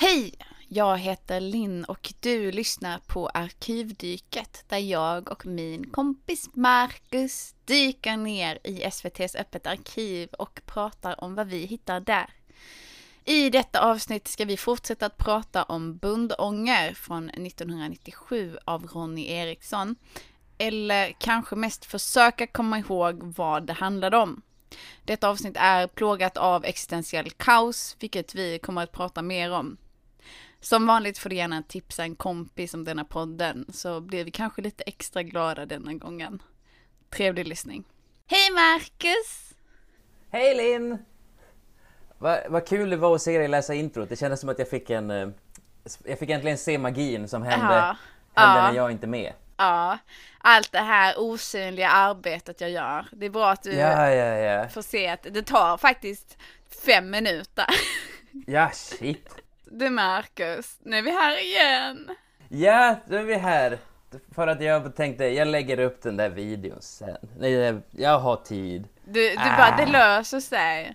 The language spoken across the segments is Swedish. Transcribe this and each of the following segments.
Hej! Jag heter Linn och du lyssnar på Arkivdyket där jag och min kompis Marcus dyker ner i SVTs Öppet arkiv och pratar om vad vi hittar där. I detta avsnitt ska vi fortsätta att prata om Bundånger från 1997 av Ronny Eriksson. Eller kanske mest försöka komma ihåg vad det handlade om. Detta avsnitt är plågat av existentiell kaos, vilket vi kommer att prata mer om. Som vanligt får du gärna tipsa en kompis om denna podden, så blir vi kanske lite extra glada denna gången. Trevlig lyssning. Hej Marcus! Hej Linn! Vad va kul det var att se dig läsa introt. Det kändes som att jag fick en... eh, Jag fick äntligen se magin som hände, Ja. hände Ja. när jag inte är med. Ja, allt det här osynliga arbetet jag gör. Det är bra att du Ja, ja, ja. får se att det tar faktiskt fem minuter. Ja, shit. Du Marcus, nu är vi här igen. Ja, då är vi här. För att jag tänkte, jag lägger upp den där videon sen. Nej, jag- har tid. Du, du Ah. bara, det löser sig.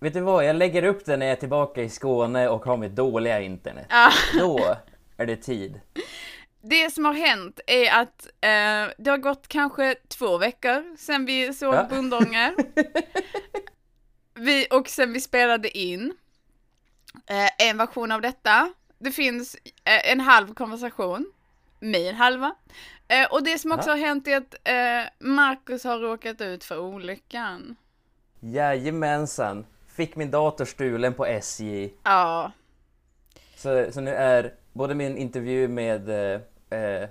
Vet du vad, jag lägger upp den när jag är tillbaka i Skåne och har mitt dåliga internet. Ja. Då är det tid. Det som har hänt är att eh, det har gått kanske två veckor sedan vi såg Ja. Bundånger. vi, och sen vi spelade in eh, en version av detta. Det finns eh, en halv konversation, min halva. Eh, och det som också Ja. har hänt är att eh, Marcus har råkat ut för olyckan. Jajamensan. Fick min dator stulen på SJ. Ja, Så, så nu är både min intervju med eh, eh,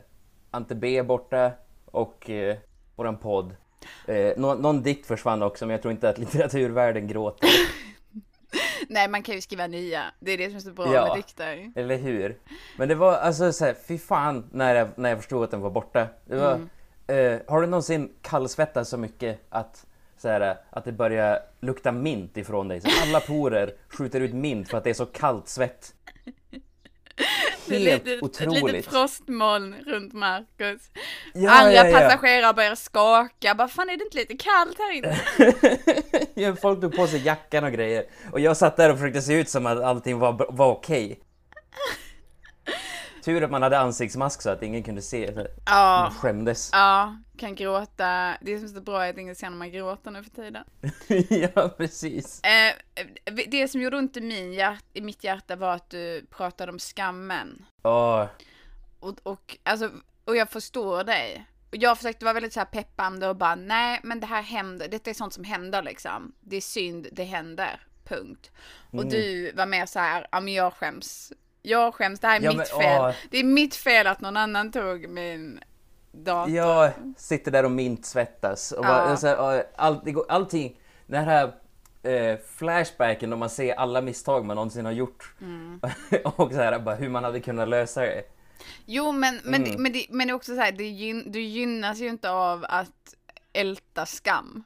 Ante B borta och eh, våran podd. Eh, nå, någon dikt försvann också men jag tror inte att litteraturvärlden gråter. nej man kan ju skriva nya. Det är det som är så bra Ja. med dikter. Eller hur? Men det var alltså såhär, fy fan när jag, när jag förstod att den var borta. Det var, eh, har du någonsin kallsvettats så mycket att, så här, att det börjar lukta mint ifrån dig? Så alla porer skjuter ut mint för att det är så kallt svett. Helt lite, ett otroligt. litet frostmoln runt Marcus. Ja, Andra ja, ja. passagerare börjar skaka. Bara, fan är det inte lite kallt här inne? Ja, Folk tog på sig jackan och grejer. Och jag satt där och försökte se ut som att allting var, var okej. Tur att man hade ansiktsmask så att ingen kunde se. Man Ja, skämdes. ja, kan gråta. Det som är så bra är att ingen ser när man gråter nu för tiden. ja, precis. Eh, det som gjorde ont i, min hjärt, i mitt hjärta var att du pratade om skammen. Åh, Och, och, alltså, och jag förstår dig. Och jag försökte vara väldigt så här peppande och bara nej men det här händer, detta är sånt som händer liksom. Det är synd, det händer. Punkt. Och Mm. du var mer så här, ja men jag skäms. Jag skäms, det här är Ja, mitt men, fel. åh. Det är mitt fel att någon annan tog min dator. jag sitter där och mintsvettas. Och bara, så här, och allt, det går- allting, den här eh, flashbacken då man ser alla misstag man någonsin har gjort. Mm. och så här, bara, hur man hade kunnat lösa det. Jo men, men, Mm. det, men, det, men det är också så här, det gyn, du gynnas ju inte av att älta skam.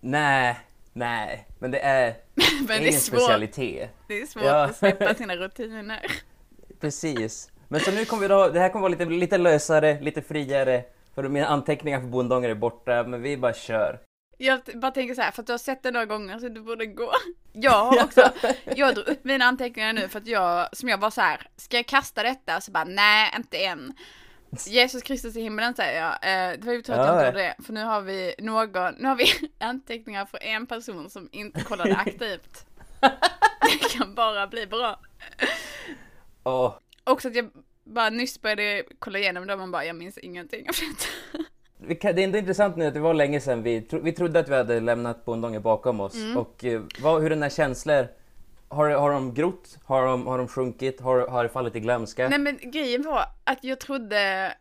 Nej, nej, men det är Men det är svårt, specialitet. det är svårt Ja. att släppa sina rutiner. Precis. Men så nu kommer vi då, det här kommer vara lite, lite lösare, lite friare. För mina anteckningar för bondånger är borta, men vi bara kör. Jag bara tänker så här, för att du har sett det några gånger så du borde gå. Jag har också, jag drog upp mina anteckningar nu för att jag, som jag var så här, ska jag kasta detta? Så bara, nej inte än. Jesus Kristus i himlen säger jag. Eh, det var ju tur att jag Ja. inte gjorde det, för nu har vi någon, nu har vi anteckningar för en person som inte kollade aktivt. Det kan bara bli bra. Åh, Också att jag bara nyss började kolla igenom dem och man bara, jag minns ingenting av detta. det är ändå intressant nu att det var länge sedan vi, tro, vi trodde att vi hade lämnat bondånger bakom oss. Mm. Och eh, vad, hur den här känslor, har, har de grott? Har de, har de sjunkit? Har, har det fallit i glömska? Nej men grejen var att jag trodde,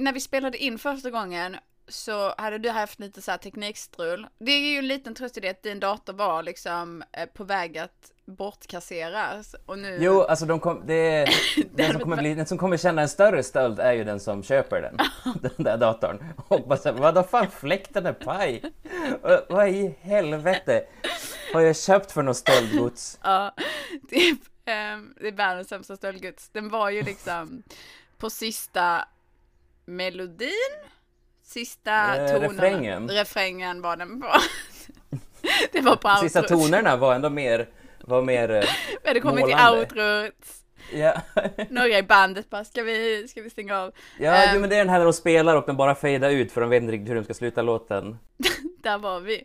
när vi spelade in första gången så hade du haft lite så här teknikstrul. Det är ju en liten tröst i det att din dator var liksom eh, på väg att bortkasseras och nu... Jo, alltså de kom, det, den, som kommer bli, den som kommer känna en större stöld är ju den som köper den, den där datorn. Och bara såhär, vadå fan fläkten är paj? Vad i helvete har jag köpt för något stöldgods? Ja, typ, ehm, det är världens sämsta stöldgods. Den var ju liksom på sista melodin, sista Eh, tonerna. refrängen. Refrängen var den på. det var på Sista tonerna var ändå mer, var mer eh, hade kommit till Målande. outrot. Ja, Några i bandet bara, ska vi, ska vi stänga av? ja Ehm. jo, men det är den här när de spelar och de bara fejdar ut för de vet inte riktigt hur de ska sluta låten. Där var vi.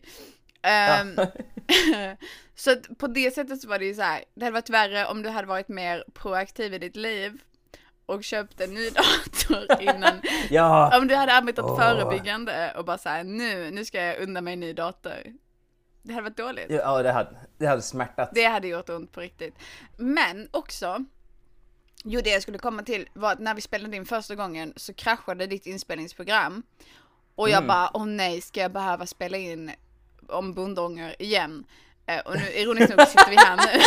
Ehm, så att på det sättet så var det ju så här, det hade varit värre om du hade varit mer proaktiv i ditt liv och köpt en ny dator innan. Ja, Om du hade arbetat Åh. förebyggande och bara så här, nu, nu ska jag unna mig en ny dator. Det hade varit dåligt. ja det, hade, det hade smärtat. Det hade gjort ont på riktigt. Men också, jo det jag skulle komma till var att när vi spelade in första gången så kraschade ditt inspelningsprogram. Och jag Mm. bara, åh nej, ska jag behöva spela in om bondånger igen? Eh, och nu, ironiskt nog sitter vi här nu.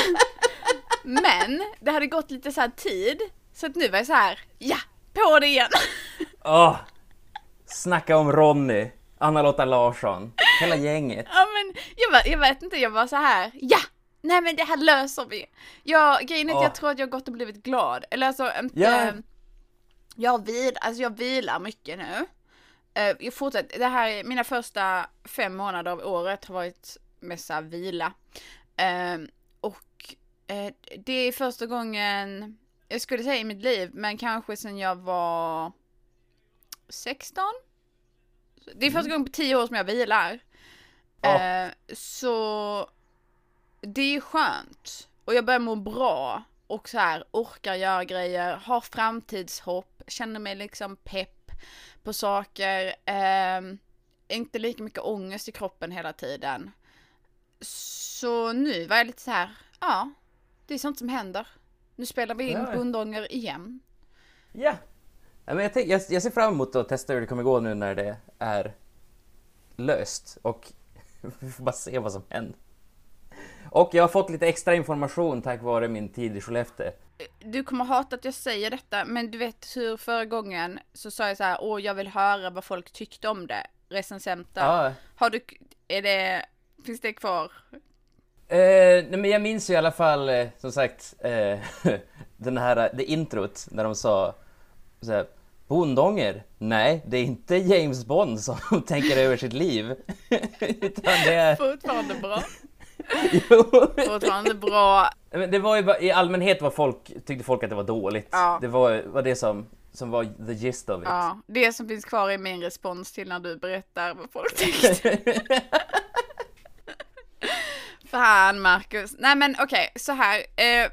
Men det hade gått lite så tid, så att nu var jag så här, ja, på det igen. Åh! Snacka om Ronny, Anna-Lotta Larsson, hela gänget. Ja men jag, var, jag vet inte, jag var så här, ja! Nej men det här löser vi. Jag, grejen är att Åh. jag tror att jag har gått och blivit glad. Eller alltså, inte, Ja. jag, vil, alltså jag vilar mycket nu. Eh, Jag fortsätter, det här, är- mina första fem månader av året har varit mest så vila. Eh, Och eh, det är första gången, jag skulle säga i mitt liv, men kanske sedan jag var 16? Det är första gången på tio år som jag vilar. Ja. Eh, så det är skönt. Och jag börjar må bra. Och så här orkar göra grejer, har framtidshopp, känner mig liksom pepp på saker. Eh, inte lika mycket ångest i kroppen hela tiden. Så nu var jag lite så här, ja, det är sånt som händer. Nu spelar vi in Ja. Bondånger igen. Ja. Men jag, tänk, jag, jag ser fram emot att testa hur det kommer gå nu när det är löst och vi får bara se vad som händer. Och jag har fått lite extra information tack vare min tid i Skellefteå. Du kommer hata att jag säger detta, men du vet hur förra gången så sa jag så här, åh jag vill höra vad folk tyckte om det, recensenter. Ja. Har du, är det, finns det kvar? Eh, nej, men jag minns ju i alla fall, eh, som sagt, eh, den här, det introt när de sa så här, Bondånger? Nej, det är inte James Bond som tänker över sitt liv. Utan det är... Fortfarande bra. Jo. Fortfarande bra. Men det var ju bara, i allmänhet var folk, tyckte folk att det var dåligt. Ja. Det var, var det som, som var the gist of it. Ja, det som finns kvar är min respons till när du berättar vad folk tyckte. Fan Marcus. Nej men okej, så här. Eh,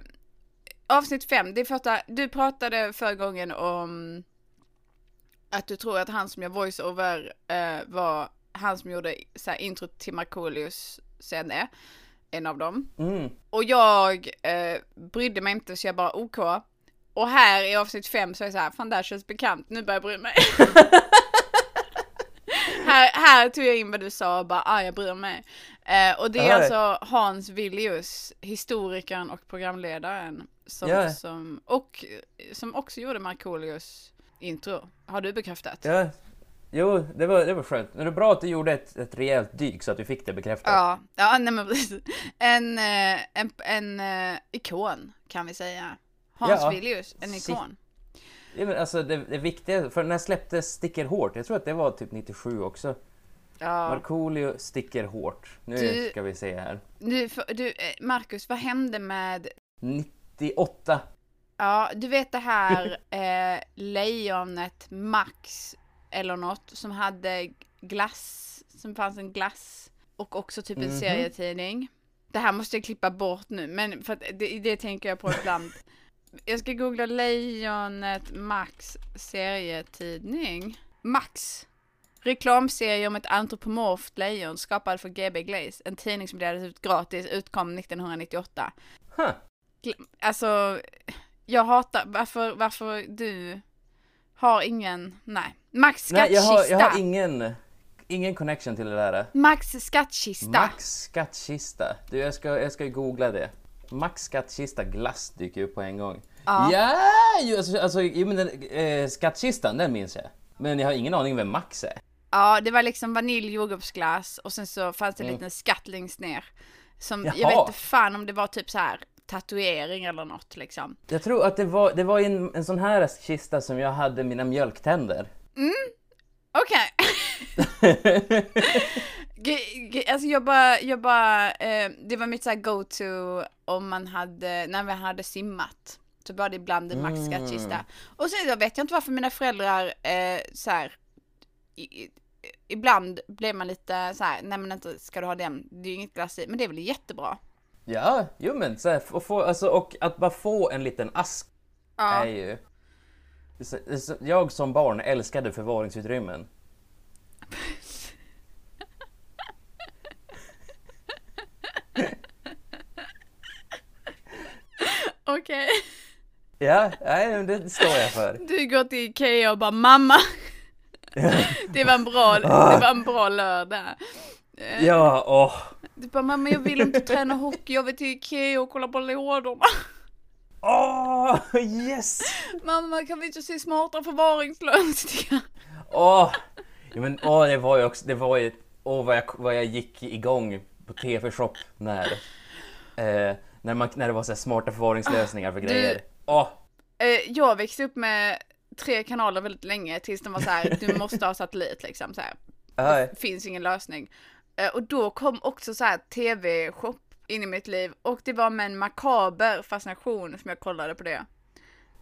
avsnitt fem, det första, du pratade förra gången om att du tror att han som gör voiceover eh, var han som gjorde så här, intro till Markoolios CD. En av dem. Mm. Och jag eh, brydde mig inte så jag bara OK. Och här i avsnitt fem så är jag så här, fan det här känns bekant, nu börjar jag bry mig. här, här tog jag in vad du sa och bara, ah jag bryr mig. Eh, och det är Ja. alltså Hans Villius, historikern och programledaren. Som, Ja. som, och som också gjorde Markoolios intro. Har du bekräftat? Ja. Jo, det var, det var skönt. Men det är bra att du gjorde ett, ett rejält dyk så att vi fick det bekräftat. Ja, ja nej men precis. En, eh, en, en eh, ikon kan vi säga. Hans Ja. Villius, en ikon. Ja, men alltså det, det viktiga, för när släpptes Sticker hårt? Jag tror att det var typ 97 också. Ja. Markoolio sticker hårt. Nu Du- ska vi se här. Du, du, eh, Marcus, vad hände med, 98. ja, du vet det här eh, lejonet Max eller något som hade glass, som fanns en glass och också typ en Mhm. serietidning. Det här måste jag klippa bort nu, men för att det, det tänker jag på ibland. Jag ska googla lejonet Max serietidning. Max. Reklamserie om ett antropomorft lejon skapad för GB Glaze. En tidning som delades ut gratis, utkom 1998. Huh. Alltså, jag hatar, varför, varför du har ingen, nej. Max Nej, jag skattkista. har, jag har ingen, ingen connection till det där. Max skattkista. Max skattkista. Du, jag ska, jag ska googla det. Max skattkista glass dyker upp på en gång. Ja. Ja, alltså, alltså jo, men den, eh, skattkistan, den minns jag. Men jag har ingen aning vem Max är. Ja, det var liksom vanilj, jordgubbsglass och sen så fanns det en Mm. liten skatt längst ner. Som, jag Jaha. vet inte fan om det var typ så här tatuering eller något liksom. Jag tror att det var, det var en, en sån här kista som jag hade mina mjölktänder. Okej. Ge- ge- Alltså jag bara, jag bara, eh, det var mitt så go-to om man hade, när vi hade simmat. Så var det ibland en Max Mm. skattkista. Och sen jag vet jag inte varför mina föräldrar eh, så här, i, i, ibland blev man lite så här, nej men inte ska du ha den, det är ju inget glass i, men det är väl jättebra. Ja, jo men så här, och, få, alltså, och att bara få en liten ask Ja. är ju... Jag som barn älskade förvaringsutrymmen. Okej. Ja, nej, det står jag för. Du går till Ikea och bara mamma. det var en bra, det var en bra lördag. Eh, Ja, åh. Du bara mamma jag vill inte träna hockey, jag vill till Ikea och kolla på lådorna. Åh, yes! Mamma kan vi inte se smarta förvaringslösningar? Åh! Ja, men åh, det var ju också, det var ju, åh vad jag, vad jag gick igång på TV-shop när, eh, när, man, när det var så smarta förvaringslösningar för Du- grejer. Åh! Eh, jag växte upp med tre kanaler väldigt länge tills de var så här, du måste ha satellit liksom så här. aj. Det finns ingen lösning. Eh, och då kom också så här tv-shop in i mitt liv och det var med en makaber fascination som jag kollade på det.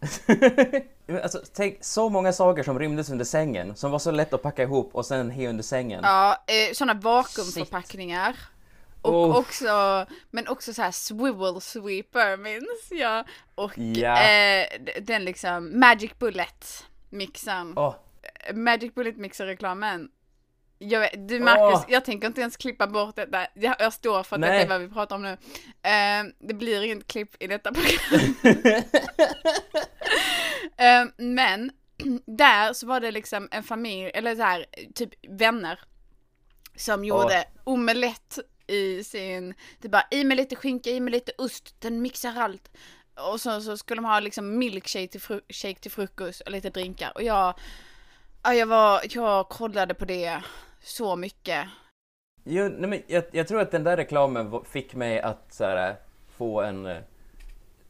Alltså, tänk så många saker som rymdes under sängen, som var så lätt att packa ihop och sen he under sängen. Ja, eh, sådana vakuumförpackningar. Och Oh. också, men också så här swivel sweeper minns jag. Och Ja. eh, den liksom Magic Bullet mixen. Åh, Magic Bullet mixer reklamen. Jag, du Marcus, Åh. jag tänker inte ens klippa bort detta. Jag, jag står för att Nej. detta är vad vi pratar om nu. Eh, det blir inget klipp i detta program. Eh, men där så var det liksom en familj, eller så här, typ vänner. Som gjorde omelett i sin, det bara i med lite skinka, i med lite ost, den mixar allt. Och så, så skulle de ha liksom milkshake till, fru- shake till frukost och lite drinkar. Och jag, ja, jag var, jag kollade på det så mycket. Jo, nej, men jag, jag tror att den där reklamen fick mig att så här, få en... eh,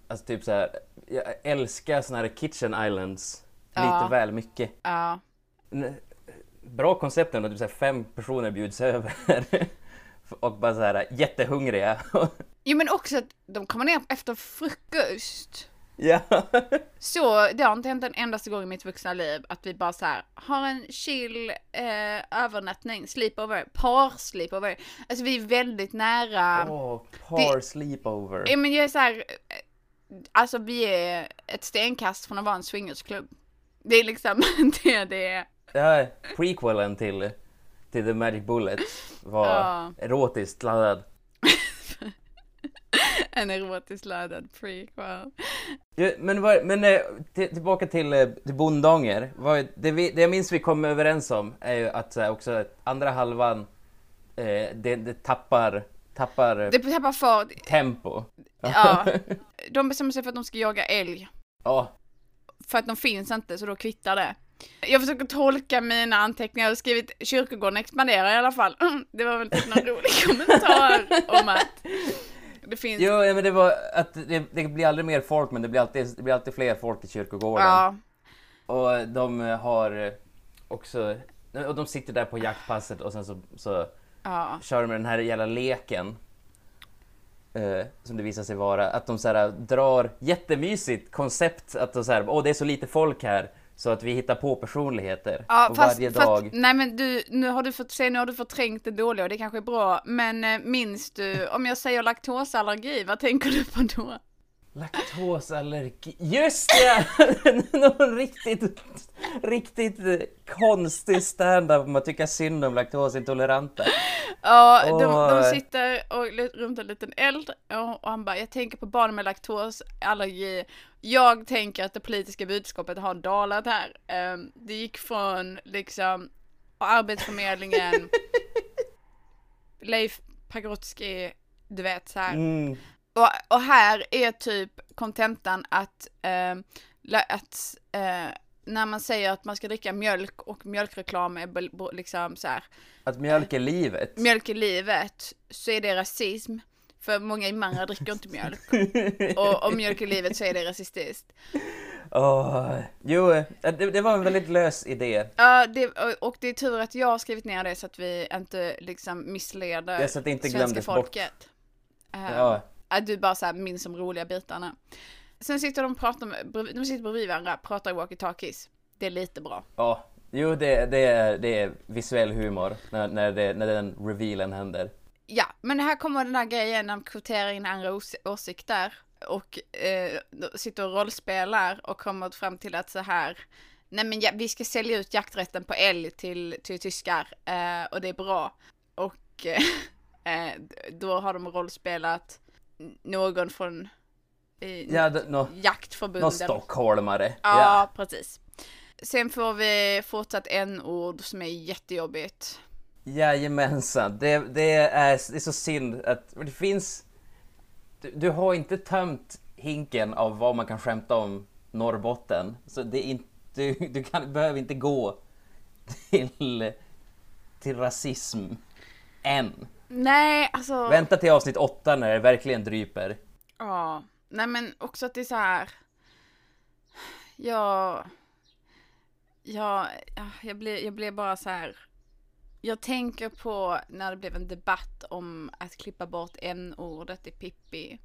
Alltså typ så här, jag älskar såna här kitchen islands Ja. lite väl mycket. Ja, Bra koncept ändå, typ så här, fem personer bjuds över och bara så här jättehungriga. Jo men också att de kommer ner efter frukost. ja. Så det har inte hänt en endaste gång i mitt vuxna liv att vi bara så här har en chill eh, övernattning, sleepover, par sleepover. Alltså vi är väldigt nära. Åh, par sleepover. Ja men jag är så här, eh, alltså vi är ett stenkast från att vara en swingersklubb. Det är liksom det det är. Ja, prequelen till, till The Magic Bullet var Ja. erotiskt laddad. En erotiskt laddad prequel. Ja, men vad- men eh, till, tillbaka till, eh, till Bondanger. Vad- Det, vi, det jag minns vi kom överens om är ju att också andra halvan eh, det, det tappar, tappar eh, Det tappar fart. tempo. Ja. De bestämmer sig för att de ska jaga älg. Ja, För att de finns inte, så då kvittar det. Jag försöker tolka mina anteckningar, jag har skrivit kyrkogården expanderar i alla fall. Det var väl typ någon rolig kommentar om att det finns... Jo, ja, men det var att det, det blir aldrig mer folk men det blir alltid, det blir alltid fler folk i kyrkogården. Ja, Och de har också, och de sitter där på jaktpasset och sen så, så ja, kör de med den här jävla leken. Eh, som det visar sig vara, att de så här, drar jättemysigt koncept att de så här, åh det är så lite folk här så att vi hittar på personligheter ja och fast, varje fast, dag. nej men du, nu har du fått se, nu har du förträngt det dåliga och det kanske är bra, men eh, minns du, om jag säger laktosallergi, vad tänker du på då? Laktosallergi, just det! Någon riktigt, riktigt eh, konstig stand-up om att tycka synd om laktosintoleranta. Ja, de, de Åh. sitter och runt en liten eld och, och han bara, jag tänker på barn med laktosallergi. Jag tänker att det politiska budskapet har dalat här. Ehm, det gick från liksom Arbetsförmedlingen, Leif Pagrotsky, du vet så här. Mm. Och, och här är typ kontentan att, la- att eh, när man säger att man ska dricka mjölk och mjölkreklam är liksom så här Att mjölk är livet. mjölk i livet så är det rasism. För många invandrare dricker inte mjölk. Och om mjölk i livet så är det rasistiskt. Åh, jo, eh, det, det var en väldigt lös idé. Ja, det, och- det är tur att jag har skrivit ner det så att vi inte liksom missleder Ja, så att det inte svenska glömdes bort. folket. Eh, Ja. Att du bara så här minns de roliga bitarna. Sen sitter de och pratar med, de sitter bredvid varandra, pratar i walkie-talkies. Det är lite bra. Ja, jo det, det, är, det är visuell humor när, när, det, när den revealen händer. Ja, men här kommer den här grejen när de kvoterar in andra ås- åsikter och eh, sitter och rollspelar och kommer fram till att så här, nej men ja, vi ska sälja ut jakträtten på älg till, till tyskar eh, och det är bra. Och eh, då har de rollspelat någon från eh, Ja, det, nå, jaktförbundet. någon stockholmare. Ja, precis. Sen får vi fortsatt n-ord som är jättejobbigt. Jajamensan, det, det, är, det är så synd att det finns... Du, du har inte tömt hinken av vad man kan skämta om Norrbotten. Så det är inte, du, du kan, behöver inte gå till, till rasism än. Nej, alltså. Vänta till avsnitt åtta när det verkligen dryper. Ja, nej men också att det är så här. Jag, jag, ja, jag blir, jag blir bara så här. Jag tänker på när det blev en debatt om att klippa bort n-ordet i Pippi.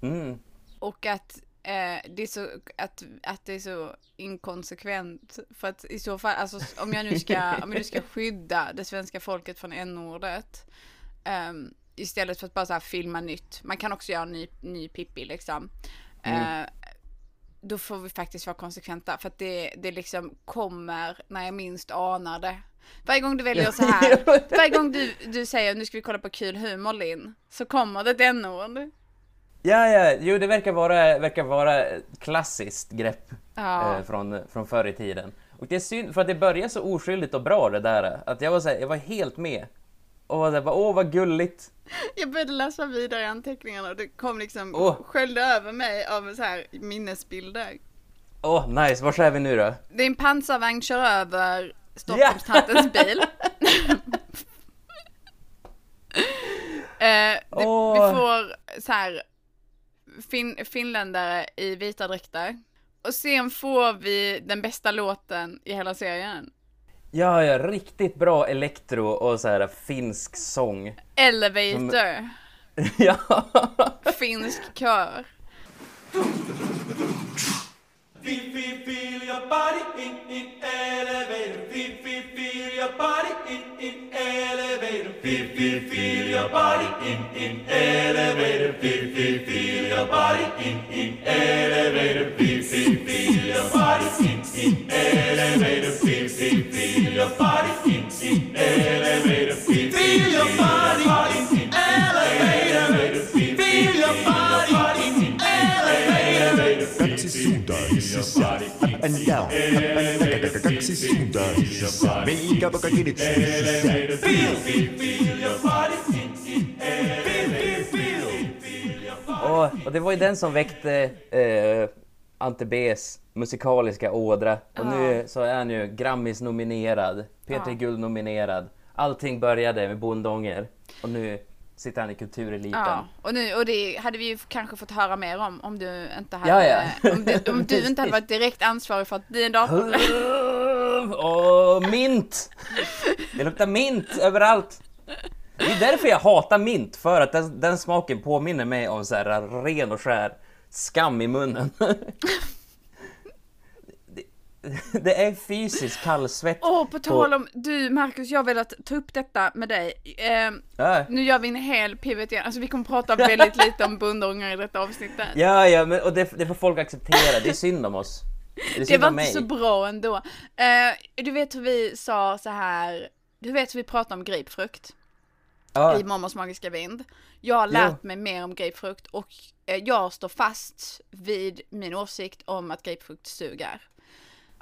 Mm. Och att, eh, det är så, att, att det är så inkonsekvent. För att i så fall, alltså om jag nu ska, om jag nu ska skydda det svenska folket från n-ordet. ehm, istället för att bara så här filma nytt. Man kan också göra en ny, ny Pippi liksom. Eh, då får vi faktiskt vara konsekventa. För att det, det liksom kommer när jag minst anar det. Varje gång du väljer så här, varje gång du, du säger nu ska vi kolla på kul humor Linn, så kommer det ett n-ord. Ja, ja, jo det verkar vara, verkar vara ett klassiskt grepp Ja. eh, från, från förr i tiden. Och det är synd, för att det börjar så oskyldigt och bra det där, att jag var, så här, jag var helt med. Och var så här, bara, åh vad gulligt! Jag började läsa vidare i anteckningarna och det kom liksom, Åh. sköljde över mig av så här minnesbilder. Åh, nice, var är vi nu då? Det är en pansarvagn kör över Stockholmstantens bil. eh, det, Vi Åh. får så här fin, finländare i vita dräkter. Och sen får vi den bästa låten i hela serien. Ja, ja, riktigt bra elektro och så här finsk sång. Elevator, ja! finsk kör. Feel, feel, feel your body in, in elevator. Feel, feel, feel your body in, in elevator. Feel, feel, feel your body in, in elevator. Feel, feel, feel your body in, in elevator. Feel, feel, feel your body in, in elevator. Feel, feel, feel your body in, in elevator. Feel, feel your body Och, och det var ju den som väckte eh, Ante B's musikaliska ådra. Och nu så är han ju Grammis-nominerad, P3 Guld-nominerad. Allting började med Bondånger och nu sitter han i kultureliten. Ja, och, nu, och det hade vi ju kanske fått höra mer om om du inte hade, Ja, ja. Om, du, om du inte hade varit direkt ansvarig för att bli en dator. Åh, mint! Det luktar mint överallt. Det är därför jag hatar mint, för att den, den smaken påminner mig om så här ren och skär skam i munnen. Det, är fysisk kallsvett. Åh, på tal om, du Marcus, jag har velat ta upp detta med dig. Eh, Ja, nu gör vi en hel pivot igen, alltså vi kommer prata väldigt lite om bundångar i detta avsnittet. ja, ja men, och det, det får folk acceptera. Det är synd om oss. Det, Det var inte så bra ändå. Eh, du vet hur vi sa så här, du vet hur vi pratade om grapefrukt Ja, i Mormors magiska vind. Jag har lärt mig mer om grapefrukt och eh, jag står fast vid min åsikt om att grapefrukt suger.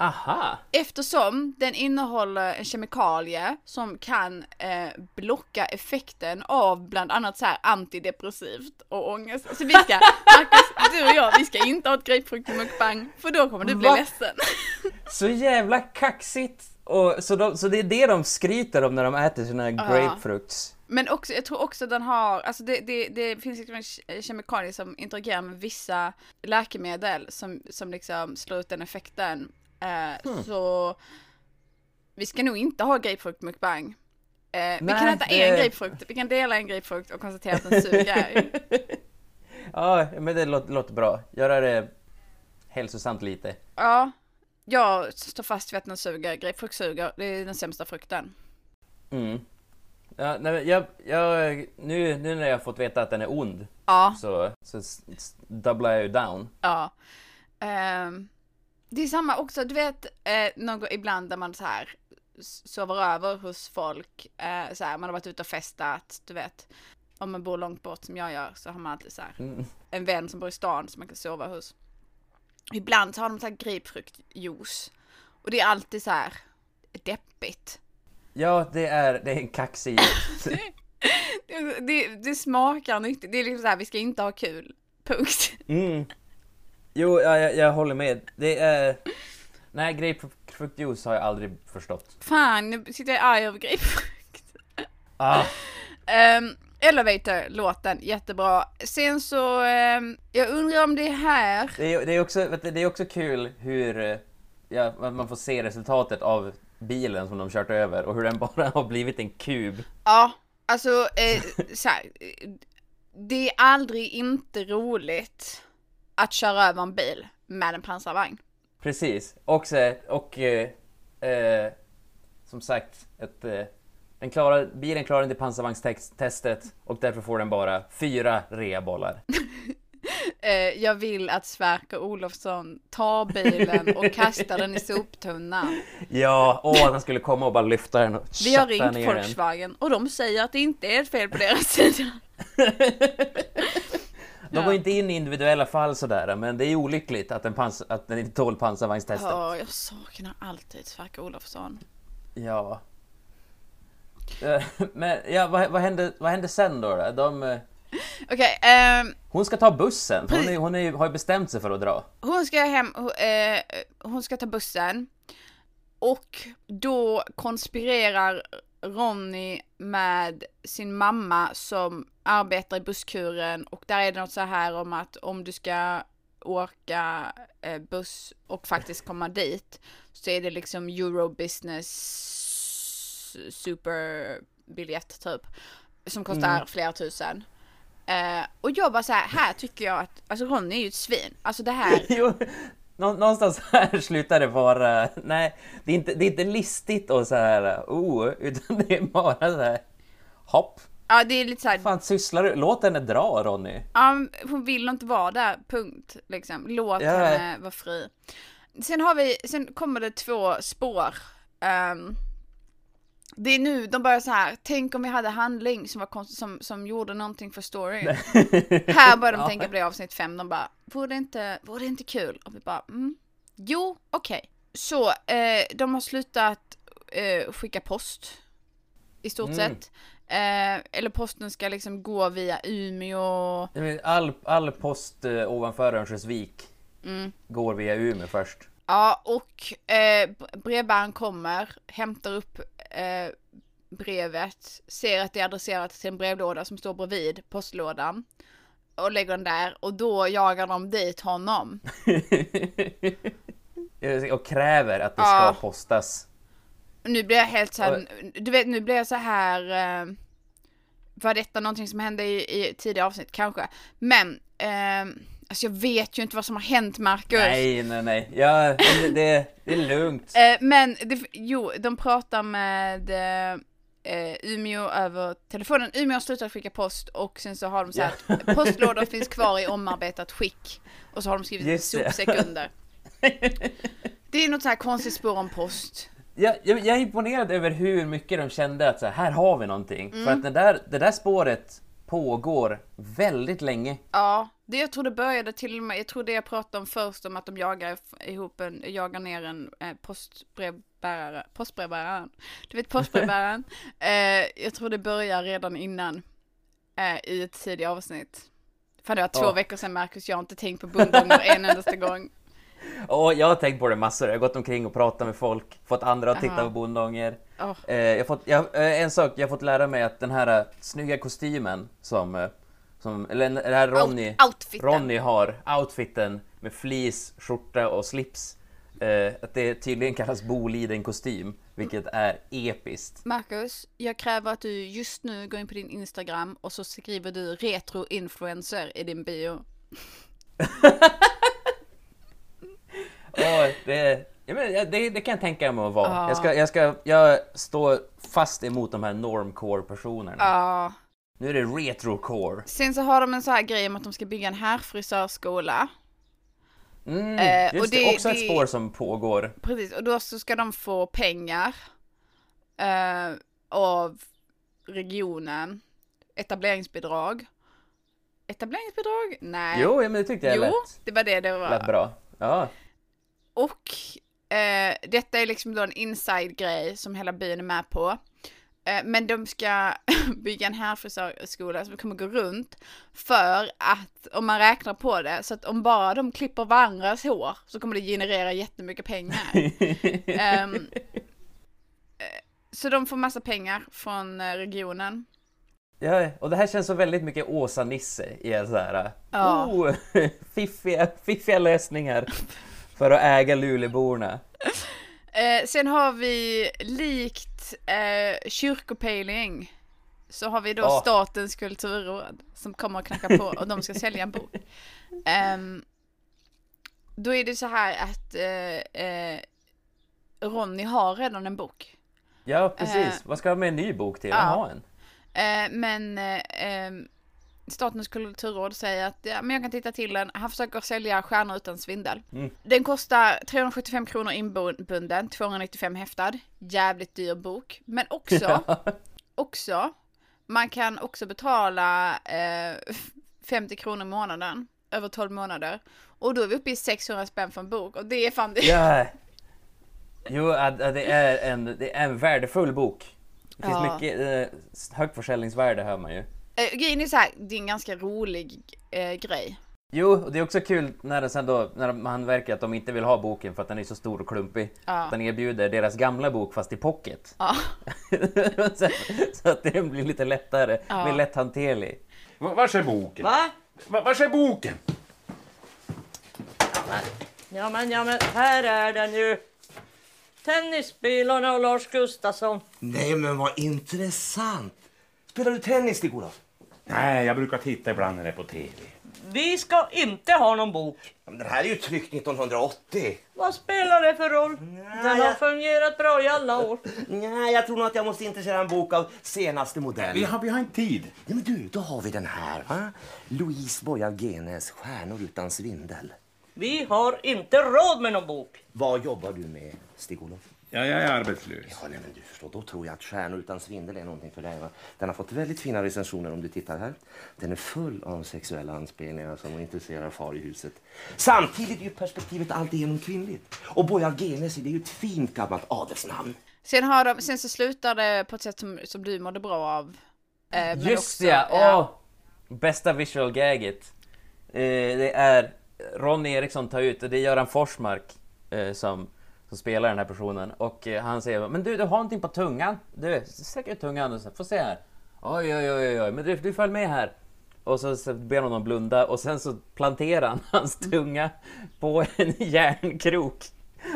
Aha! Eftersom den innehåller en kemikalie som kan eh, blocka effekten av bland annat så här antidepressivt och ångest. Så vi ska, Marcus, du och jag, vi ska inte ha ett grapefrukt i mukbang för då kommer du bli Va? ledsen. Så jävla kaxigt! Och, så, de, så det är det de skryter om när de äter sina grapefrukts. Men också, jag tror också den har, alltså det, det, det finns liksom en ke- kemikalie som interagerar med vissa läkemedel som, som liksom slår ut den effekten. Eh, Så vi ska nog inte ha grapefrukt mukbang. Eh, vi kan äta det- en grapefrukt, vi kan dela en grapefrukt och konstatera att den suger. Ja, men det låter, låter bra. Göra det hälsosamt lite. ja, jag står fast vid att den suger. Grapefrukt suger, det är den sämsta frukten. Mm. Ja, nej, jag, jag, nu, nu när jag fått veta att den är ond Ja, så, så dubblar jag ju down. ja. Ehm, det är samma också, du vet, eh, något ibland där man så här sover över hos folk, eh, så här, man har varit ute och festat, du vet. Om man bor långt bort som jag gör så har man alltid så här Mm. en vän som bor i stan som man kan sova hos. Ibland så har de så här grapefruktjuice. Och det är alltid så här deppigt. Ja, det är, det är en kaxig Det, det, det smakar nyttigt. Det är liksom så här, vi ska inte ha kul. Punkt. mm. Jo, ja, jag, jag håller med. Det är... Nej, grapefruktjuice har jag aldrig förstått. Fan, nu sitter jag arg över grapefrukt. Ah, Um, Elevator-låten, jättebra. Sen så, ehm, jag undrar om det är här. det, är, det, är också, du, det är också kul hur eh, ja, man får se resultatet av bilen som de kört över och hur den bara har blivit en kub. Ja, alltså eh, så här, eh, Det är aldrig inte roligt att köra över en bil med en pansarvagn. Precis. Och, så, och eh, eh, som sagt, ett, eh, den klarar, bilen klarar inte pansarvagnstestet och därför får den bara fyra reabollar. Eh, jag vill att Sverker Olofsson tar bilen och kastar den i soptunnan. Ja, åh, han skulle komma och bara lyfta den och Vi har ringt ner den. Volkswagen och de säger att det inte är ett fel på deras sida. De går inte in i individuella fall sådär, men det är olyckligt att den, pans- att den inte tål pansarvagnstestet. Ja, jag saknar alltid Sverker Olofsson. Ja. Eh, Men ja, vad, vad, hände, vad hände sen då? då? De, eh, Okej, ehm, hon ska ta bussen, hon, är, hon är, har ju bestämt sig för att dra. hon ska hem, eh, hon ska ta bussen. Och då konspirerar Ronny med sin mamma som arbetar i busskuren och där är det något så här om att om du ska åka eh, buss och faktiskt komma dit så är det liksom Eurobusiness superbiljett typ som kostar flera tusen. Eh, och jag bara så här, här tycker jag att, alltså Ronny är ju ett svin. Alltså det här, Jo, nå- någonstans här slutar det vara... Nej, det är inte, det är inte listigt och så här, oh, utan det är bara så här... Hopp! ja det är lite så här, fan sysslar du? Låt henne dra Ronny! Ja, hon vill inte vara där, punkt. Liksom. Låt Ja. henne vara fri. Sen har vi, sen kommer det två spår. Ehm, det är nu de börjar så här, tänk om vi hade handling som, var konst, som, som gjorde någonting för storyn. här börjar de Ja. tänka på det i avsnitt fem, de bara, vore det inte, vore det inte kul? Och vi bara, mm. Jo, okej. Så, eh, de har slutat eh, skicka post. I stort Mm. sett. Eh, eller posten ska liksom gå via Umeå. All, all post eh, ovanför Örnsköldsvik Mm. går via Umeå först. Ja, och eh, brevbäraren kommer, hämtar upp eh, brevet, ser att det är adresserat till en brevlåda som står bredvid postlådan och lägger den där och då jagar de dit honom. och kräver att det Ja. ska postas. Nu blir jag helt så här, du vet nu blir jag så här eh, var detta någonting som hände i, i tidigare avsnitt? Kanske. Men, eh, alltså jag vet ju inte vad som har hänt Marcus. Nej, nej, nej. Ja, det, det, det är lugnt. Eh, men, det, jo, de pratar med eh, Umeå över telefonen. Umeå har slutat skicka post och sen så har de sagt att postlådor finns kvar i omarbetat skick. Och så har de skrivit Just sopsäck under. Det är något så här konstigt spår om post. Jag, jag, jag är imponerad över hur mycket de kände att så här, här har vi någonting. Mm. För att det där, det där spåret pågår väldigt länge. Ja, det jag tror det började till och med, jag tror det jag pratade om först om att de jagar ihop en, jagar ner en eh, postbrevbärare, postbrevbäraren, du vet postbrevbäraren. eh, jag tror det börjar redan innan, eh, i ett tidigt avsnitt. För det var två Ja. veckor sedan Marcus, jag har inte tänkt på bondgångar en endaste gång. Och jag har tänkt på det massor. Jag har gått omkring och pratat med folk, fått andra att titta Ja. på bondånger. Åh. Eh, jag fått, jag, eh, en sak, jag har fått lära mig att den här eh, snygga kostymen som, som eller den här Ronny, Out- outfiten. Ronny har, outfiten med fleece, skjorta och slips, eh, att det tydligen kallas Boliden-kostym, vilket är episkt. Marcus, jag kräver att du just nu går in på din Instagram och så skriver du retro-influencer i din bio. Åh, det, ja, men, det, det kan jag tänka mig att vara. Ja. Jag, ska, jag, ska, jag står fast emot de här normcore-personerna. Ja. Nu är det retrocore. Sen så har de en sån här grej om att de ska bygga en herrfrisörskola. Mm, Eh, just och det, det- också ett det- spår som pågår. Precis, och då så ska de få pengar eh, av regionen. Etableringsbidrag. Etableringsbidrag? Nej. Jo, men det tyckte jag jo lät, det var det det var. lät bra. Ja. Och eh, detta är liksom då en inside-grej som hela byn är med på. Eh, men de ska bygga en härfrisörskola som kommer gå runt för att om man räknar på det så att om bara de klipper varandras hår så kommer det generera jättemycket pengar. Eh, så de får massa pengar från eh, regionen. Ja, och det här känns så väldigt mycket Åsa-Nisse i en så här, Ja. oh, fiffiga, fiffiga lösningar för att äga Luleåborna. Eh, sen har vi likt eh, kyrkopejling så har vi då Ja. Statens kulturråd som kommer att knacka på och de ska sälja en bok. Ehm, då är det så här att eh, eh, Ronny har redan en bok. Ja, precis. Eh, Vad ska jag med en ny bok till? ja. Jaha, en. Eh, men eh, ehm, Statens kulturråd säger att ja, men jag kan titta till den. Han försöker sälja Stjärnor utan svindel. Mm. Den kostar 375 kronor inbunden, 295 häftad. Jävligt dyr bok. Men också, också, man kan också betala eh, 50 kronor i månaden, över 12 månader. Och då är vi uppe i 600 spänn för en bok och det är fan det. Ja. Jo, det är en, det är en värdefull bok. Det finns Ja. mycket eh, högt försäljningsvärde hör man ju. Eh, grejen är så här, det är en ganska rolig eh, grej. Jo, och det är också kul när, det sen då, när man verkar att de inte vill ha boken för att den är så stor och klumpig. Ja. Att den erbjuder deras gamla bok fast i pocket. Ja. så, så att det blir lite lättare, Ja. mer lätthanterlig. Va- Vars är boken? Va? Va- Vars är boken? Ja men, ja men, här är den ju. Tennisbilarna och Lars Gustafsson. Nej, men vad intressant. Spelar du tennis, Stig-Olof? Nej, jag brukar titta ibland när det är på TV. Vi ska inte ha någon bok. Men Den här är ju tryckt 1980. Vad spelar det för roll? Den har jag- fungerat bra i alla år. Nej, jag tror nog att jag måste intressera en bok av senaste modell. Vi har, vi har inte tid. Ja, men du, då har vi den här. Va? Louise Boye-Genes Stjärnor utan svindel. Vi har inte råd med någon bok. Vad jobbar du med, Stig-Olof? Ja, jag är arbetslös. Ja, nej, men du förstår, då tror jag att Stjärnor utan svindel är någonting för dig. Va? Den har fått väldigt fina recensioner om du tittar här. Den är full av sexuella anspelningar som intresserar far i huset. Samtidigt är ju perspektivet alltigenom kvinnligt. Och Boye-Genes det är ju ett fint gammalt adelsnamn. Sen, har de, sen så slutar det på ett sätt som, som du mådde bra av. Eh, Just också- ja! Åh! Bästa visual gaget. Eh, det är Ronny Eriksson tar ut, och det är Göran Forsmark eh, som, som spelar den här personen. Och eh, han säger Men du, du har någonting på tungan. Du, sträck ut tungan och så, får se här. Oj, oj, oj, oj, men du, du följ med här. Och så, så ber honom blunda och sen så planterar han hans tunga på en järnkrok.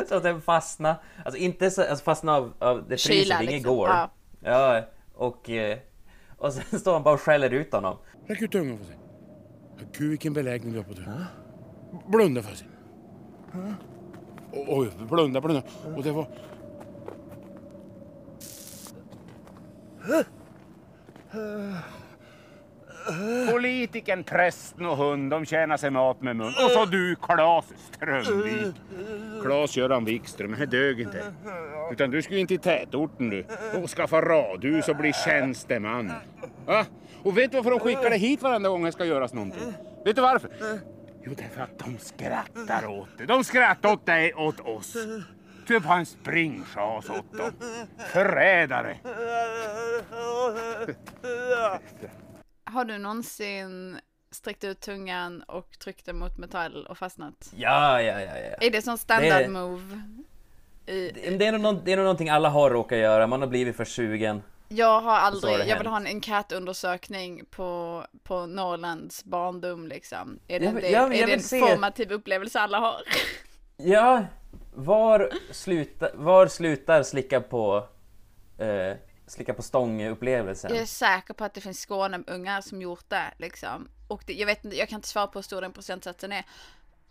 Så att den fastnar. Alltså inte så, alltså fastnar av, av det Kyla, fryser, det är inget liksom. går. Ja. Ja, och, eh, och sen står han bara och skäller ut honom. Räck ut tungan för sig. Gud vilken belägning du har på tungan. Blunda för sig. Oj, blunda, blunda. Och det var... Politikern, prästen och hund, de tjänar sig mat med mun. Och så du, Klas Strömvik. Klas-Göran Wikström, det dög inte. Utan du skulle in till tätorten du. Och skaffa radhus och bli tjänsteman. Va? Och vet du varför de skickar dig hit varenda gång det ska göras någonting? Vet du varför? Jo, därför att de skrattar åt dig. De skrattar åt dig, åt oss. Du är bara en springschas åt dem. Förrädare. Har du någonsin sträckt ut tungan och tryckt den mot metall och fastnat? Ja, ja, ja, ja. Är det som standard Det- move? I, Det det är, nog, det är nog någonting alla har råkat göra, man har blivit för sugen. Jag har aldrig, jag vill ha en enkätundersökning på, på Norrlands barndom liksom. Är det, vill- jag vill- är det en formativ upplevelse alla har? Ja, var, sluta, var slutar slicka på, eh, slicka på stång-upplevelsen? Jag är säker på att det finns Skåneungar som gjort det liksom. Och det, jag vet inte, jag kan inte svara på hur stor den procentsatsen är.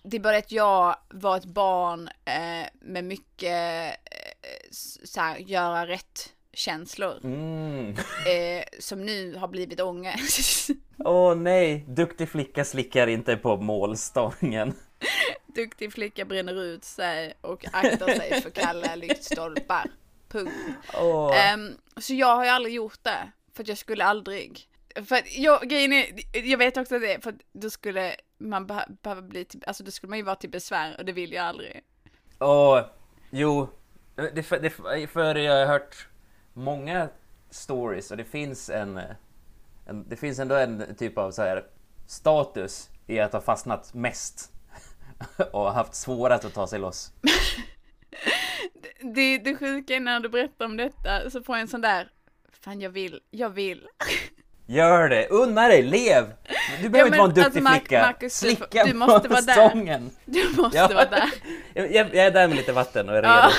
Det är bara att jag var ett barn eh, med mycket eh, så här, göra rätt känslor. Mm. Eh, som nu har blivit ångest. Åh nej, duktig flicka slickar inte på målstången. Duktig flicka bränner ut sig och aktar sig för kalla lyktstolpar. Punkt. Åh. Ehm, så jag har ju aldrig gjort det. För att jag skulle aldrig. För att jag, grejen är, jag vet också det, för att då skulle man behö- behöva bli till, alltså då skulle man ju vara till besvär och det vill jag aldrig. Åh, jo, det, för, det, för jag har hört många stories och det finns en, en det finns ändå en typ av så här status i att ha fastnat mest och haft svårast att ta sig loss. Det, det sjuka är när du berättar om detta så får jag en sån där, fan jag vill, jag vill. Gör det, unna dig, lev! Du behöver men inte vara en duktig alltså, flicka. Marcus, du Slicka du måste på vara där. stången. Du måste Ja. vara där. Jag, jag, jag är där med lite vatten och är redo. Ja.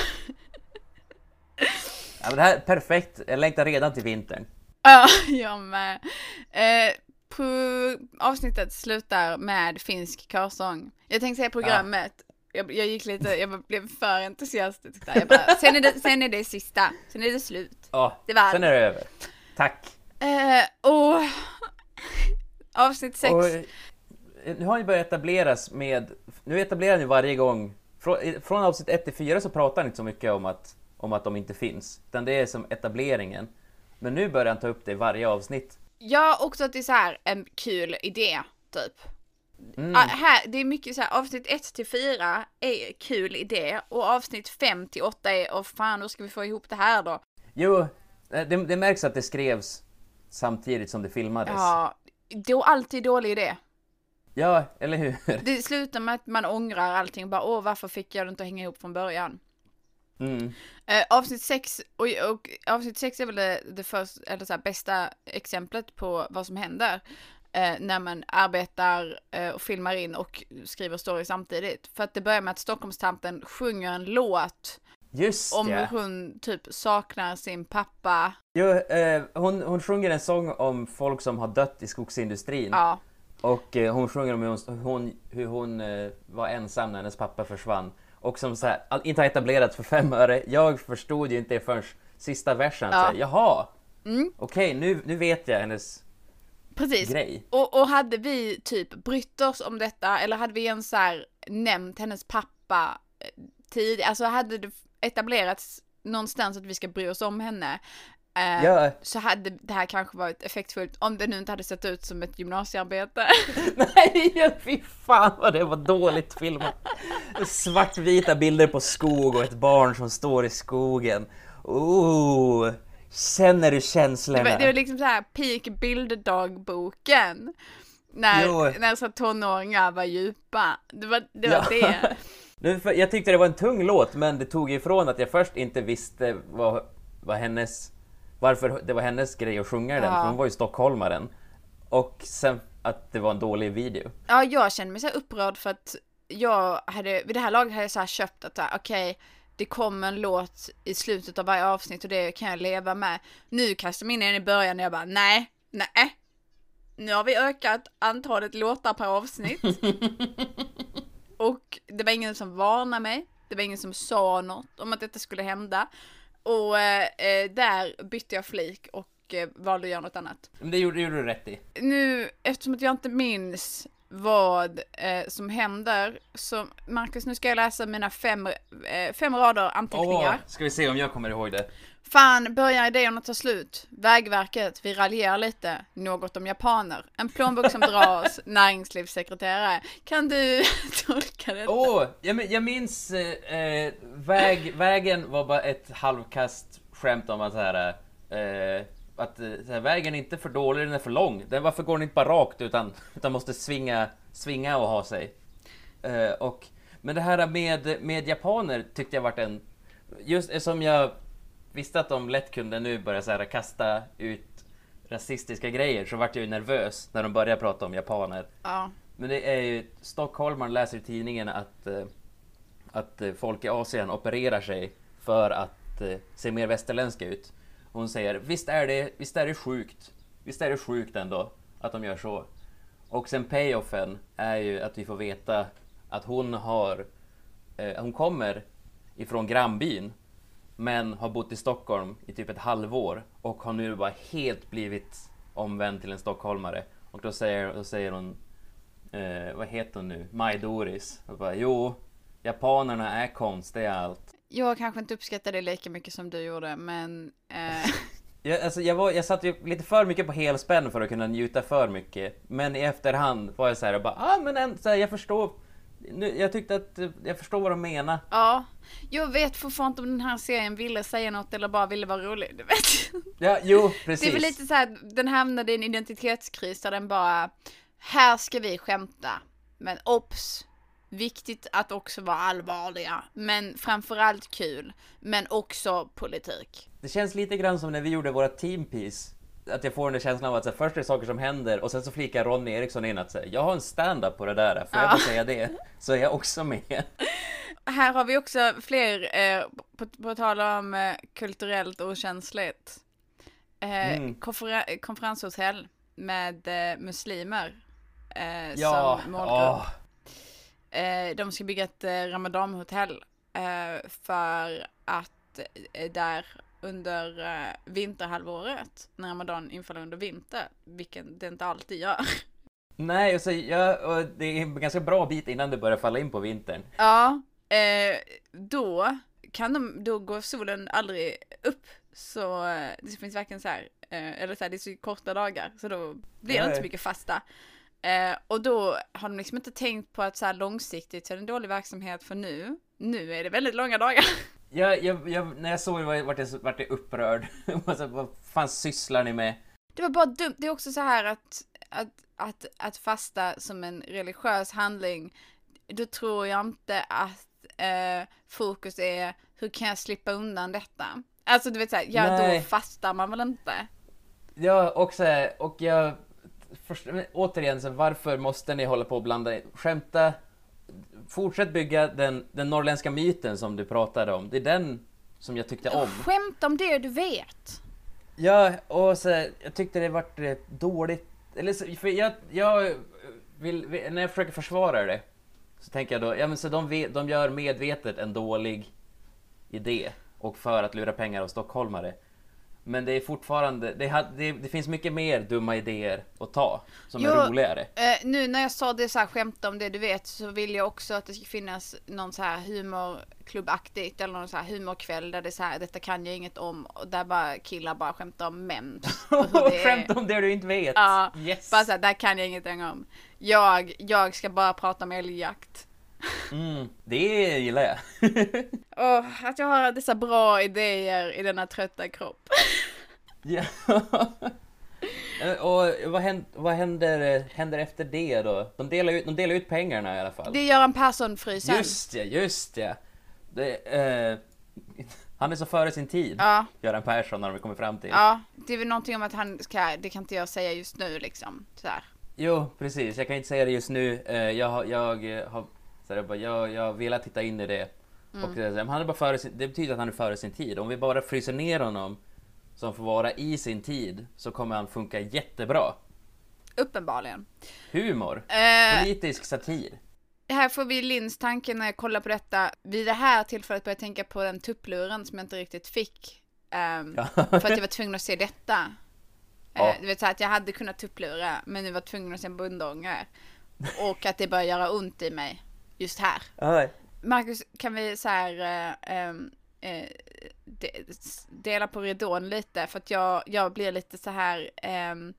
Ja, men det här är perfekt, jag längtar redan till vintern. Ja, jag med. Eh, på avsnittet slutar med finsk körsång. Jag tänkte säga programmet. Jag, jag gick lite, jag blev för entusiastisk där. Jag bara, sen, är det, sen är det sista, sen är det slut. Ja, Det var allt. sen är det över. Tack. Eh, och avsnitt sex. Och, eh, nu har ni börjat etableras med, nu etablerar ni varje gång, från, från avsnitt 1 till 4 så pratar ni inte så mycket om att, om att de inte finns, utan det är som etableringen. Men nu börjar han ta upp det i varje avsnitt. Ja, också att det är så här en kul idé, typ. Mm. Ah, här, det är mycket så här, avsnitt 1 till 4 är kul idé och avsnitt 5 till 8 är, åh fan, hur ska vi få ihop det här då? Jo, eh, det, det märks att det skrevs samtidigt som det filmades. Ja, då alltid dålig idé. Ja, eller hur? Det slutar med att man ångrar allting och bara åh varför fick jag det inte att hänga ihop från början. Mm. Eh, avsnitt 6 och, och avsnitt 6 är väl det, det först, eller så här, bästa exemplet på vad som händer eh, när man arbetar eh, och filmar in och skriver story samtidigt. För att det börjar med att Stockholmstanten sjunger en låt Just om ja. hur hon typ saknar sin pappa. Jo, eh, hon, hon sjunger en sång om folk som har dött i skogsindustrin. Ja, Och eh, hon sjunger om hur hon, hon, hur hon eh, var ensam när hennes pappa försvann. Och som så här, inte har etablerats för fem öre. Jag förstod ju inte det förrän sista versen. Ja. Så Jaha! Mm. Okej, nu, nu vet jag hennes precis. grej. Och, och hade vi typ brytt oss om detta eller hade vi ens så här nämnt hennes pappa tidigare, alltså hade det etablerats någonstans att vi ska bry oss om henne eh, Ja, så hade det här kanske varit effektfullt om det nu inte hade sett ut som ett gymnasiearbete. nej, fy fan vad det var dåligt filmat. Svartvita bilder på skog och ett barn som står i skogen. Oh, känner du Det känslorna? var, det var liksom så här peak bilddagboken. När, Jo. när så tonåringar var djupa. Det var det. Var Ja. det. Jag tyckte det var en tung låt, men det tog ifrån att jag först inte visste vad, vad hennes, varför det var hennes grej att sjunga den, Ja. för hon var ju stockholmaren. Och sen att det var en dålig video. Ja, jag kände mig så upprörd för att jag hade, vid det här laget hade jag så köpt att okej, det kommer en låt i slutet av varje avsnitt och det kan jag leva med. Nu kastar jag mig in i den i början och jag bara, nej, nej. Nu har vi ökat antalet låtar per avsnitt. och det var ingen som varnade mig. Det var ingen som sa något om att detta skulle hända. Och eh, eh, där bytte jag flik och eh, valde att göra något annat Men det gjorde, det gjorde du rätt i. nu, eftersom att jag inte minns vad eh, som händer, så Marcus, nu ska jag läsa mina fem, eh, fem rader anteckningar. ska vi se om jag kommer ihåg det. Fan, börjar idéerna ta slut? Vägverket, vi raljerar lite. Något om japaner. En plånbok som dras. Näringslivssekreterare. Kan du tolka det? Åh, jag minns eh, eh, väg, vägen var bara ett halvkast skämt om att så här, eh, att eh, här, vägen är inte för dålig, den är för lång. Den, varför går den inte bara rakt utan, utan måste svinga, svinga och ha sig? Eh, och, men det här med, med japaner tyckte jag vart en, just som jag visste att de lätt kunde nu börja så här, kasta ut rasistiska grejer så vart jag ju nervös när de började prata om japaner. Ja. Men det är ju, stockholmaren läser i tidningen att, eh, att eh, folk i Asien opererar sig för att eh, se mer västerländska ut. Hon säger visst är, det, visst är det sjukt, visst är det sjukt ändå att de gör så. Och sen payoffen är ju att vi får veta att hon har, eh, hon kommer ifrån grannbyn men har bott i Stockholm i typ ett halvår och har nu bara helt blivit omvänd till en stockholmare. Och då säger, då säger hon, eh, vad heter hon nu, Maj Doris. Och bara, jo, japanerna är konstiga allt. Jag kanske inte uppskattar det lika mycket som du gjorde, men... Eh, Jag, alltså, jag, var, jag satt ju lite för mycket på helspänn för att kunna njuta för mycket. Men i efterhand var jag så här och bara, ah men en, så här, jag förstår. Nu, jag tyckte att, eh, jag förstår vad de menar. ja, jag vet fortfarande inte om den här serien ville säga något eller bara ville vara rolig, du vet. Ja, jo, precis. Det är väl lite så här, den hamnade i en identitetskris där den bara, här ska vi skämta, men obs! Viktigt att också vara allvarliga, men framförallt kul, men också politik. Det känns lite grann som när vi gjorde våra teampiece. Att jag får den känslan av att så här, först är det saker som händer och sen så flikar Ronny Eriksson in att säga jag har en stand-up på det där, får jag bara säga det? Så är jag också med. Här har vi också fler, eh, på, på tal om eh, kulturellt okänsligt. Eh, Mm. konfer- konferenshotell med eh, muslimer. Eh, Ja, som målgrupp. åh. Eh, de ska bygga ett eh, ramadanhotell eh, för att där under vinterhalvåret, när ramadan infaller under vinter, vilket det inte alltid gör. Nej, och så, ja, och det är en ganska bra bit innan det börjar falla in på vintern. Ja, då kan de, då går solen aldrig upp. Så det finns verkligen så här, eller så här, det är så korta dagar, så då blir det inte så mycket fasta. Eh, och då har de liksom inte tänkt på att så här långsiktigt så är det en dålig verksamhet för nu. Nu är det väldigt långa dagar. Jag, jag, jag, när jag såg det var- vart jag, vart jag upprörd. vad fan sysslar ni med? Det var bara dumt. Det är också så här att, att, att, att fasta som en religiös handling, då tror jag inte att eh, fokus är hur kan jag slippa undan detta? Alltså du vet såhär, ja Nej. då fastar man väl inte? Ja, och, så här, och jag... Först, återigen, så varför måste ni hålla på och blanda in? Skämta. Fortsätt bygga den, den norrländska myten som du pratade om. Det är den som jag tyckte om. Skämta om det du vet. Ja, och så, jag tyckte det vart eh, dåligt. Eller så, för jag, jag vill, när jag försöker försvara det så tänker jag då, ja men så de, de gör medvetet en dålig idé och för att lura pengar av stockholmare. Men det är fortfarande, det, ha- det, det finns mycket mer dumma idéer att ta som Jo, är roligare. Eh, nu när jag sa det så här skämta om det du vet så vill jag också att det ska finnas någon så här humorklubbaktigt eller någon så här humorkväll där det är så här detta kan jag inget om och där bara killar bara skämtar om män. Skämt om det du inte vet! Ja, yes! bara så här, där kan jag ingenting om. Jag, jag ska bara prata om älgjakt. Mm, det gillar jag. Och att jag har dessa bra idéer i denna trötta kropp. Ja. Eh, Och vad händer, vad händer, händer efter det då? De delar, ut, de delar ut pengarna i alla fall. Det är Göran Persson-frysen. Just ja, just ja. Det, eh, han är så före sin tid, Ja, Göran Persson, har de kommit fram till. ja, det är väl någonting om att han ska, det kan inte jag säga just nu liksom. Så här. Jo, precis. Jag kan inte säga det just nu. Eh, jag, har- jag eh, har så jag, bara, jag, jag vill att titta in i det. Mm. Och det, men han är bara före sin, det betyder att han är före sin tid. Om vi bara fryser ner honom som får vara i sin tid så kommer han funka jättebra. Uppenbarligen. Humor, Eh, politisk satir. här får vi Linns tanke när jag kollar på detta. Vid det här tillfället började jag tänka på den tuppluren som jag inte riktigt fick. Ja. För att jag var tvungen att se detta. Ja. Eh, Du vet så att jag hade kunnat tupplura men nu var tvungen att se en bundångare. Och att det börjar göra ont i mig just här. Aj. Marcus, kan vi så här ehm, eh, de, dela på ridån lite för att jag, jag blir lite så här ehm,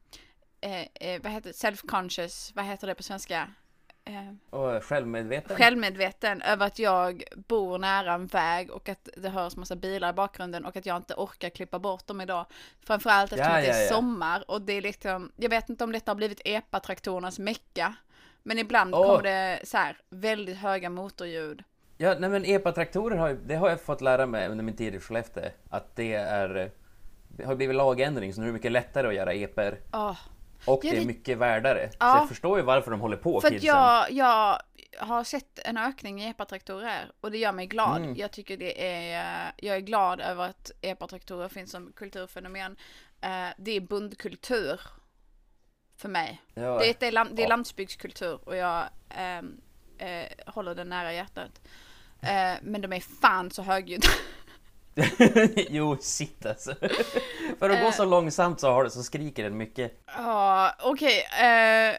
eh, vad heter self-conscious, vad heter det på svenska? Eh, Och självmedveten. självmedveten över att jag bor nära en väg och att det hörs massa bilar i bakgrunden och att jag inte orkar klippa bort dem idag. Framförallt eftersom Ja, att det är ja, ja. sommar och det är liksom, jag vet inte om detta har blivit epatraktorernas mecka. Men ibland Åh. kommer det så här väldigt höga motorljud. Ja, nej men epatraktorer har, det har jag fått lära mig under min tid i Skellefteå. Att det är... Det har blivit lagändring så nu är det mycket lättare att göra epor. Åh. Och Ja, det är det- mycket värdare. Så Ja. jag förstår ju varför de håller på, För att jag, jag har sett en ökning i epatraktorer och det gör mig glad. Mm. Jag tycker det är, jag är glad över att epatraktorer finns som kulturfenomen. Eh, Det är bundkultur för mig. Ja. Det är, lam, det är landsbygdskultur och jag ehm, eh, håller den nära hjärtat. Eh, men de är fan så högljudda. jo, shit alltså. För att gå så långsamt så, har det, så skriker den mycket. Ja, okej. eh,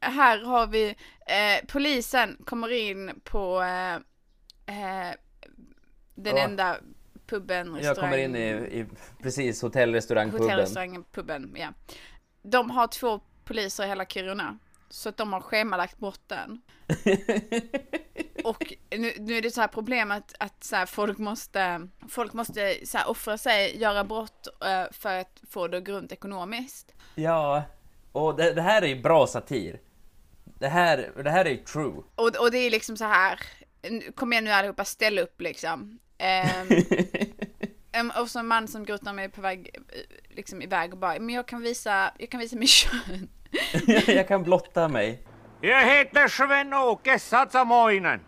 här har vi eh, polisen kommer in på eh, eh, den Ja. enda puben, Jag kommer in i, i precis hotell, restaurang, puben. hotellrestaurangen, puben, ja. De har två poliser i hela Kiruna. Så att de har schemalagt bort den. Och nu, nu är det så här problemet att så här, folk måste, folk måste så här, offra sig, göra brott eh, för att få det att gå runt ekonomiskt. Ja, och det, det här är ju bra satir. Det här, det här är ju true. Och, och det är liksom så här, kom igen nu allihopa, ställ upp liksom. Em, och så en man som gråter mig på väg, eh, liksom iväg och bara, men jag kan visa, jag kan visa min kön. jag kan blotta mig. Jag heter Sven-Åke Satsamoinen.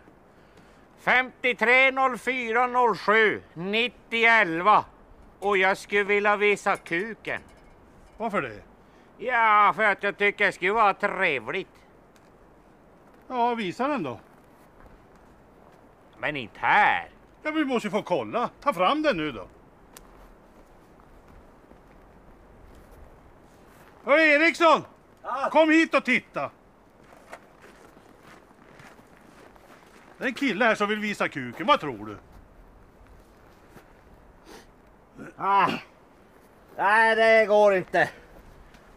530407 9011. Och jag skulle vilja visa kuken. Varför det? Ja, för att jag tycker det skulle vara trevligt. Ja, visa den då. Men inte här. Ja, vi måste ju få kolla. Ta fram den nu då. Hör Eriksson! Kom hit och titta. Det är en kille här som vill visa kuken. Vad tror du? Ah. Nej, det går inte.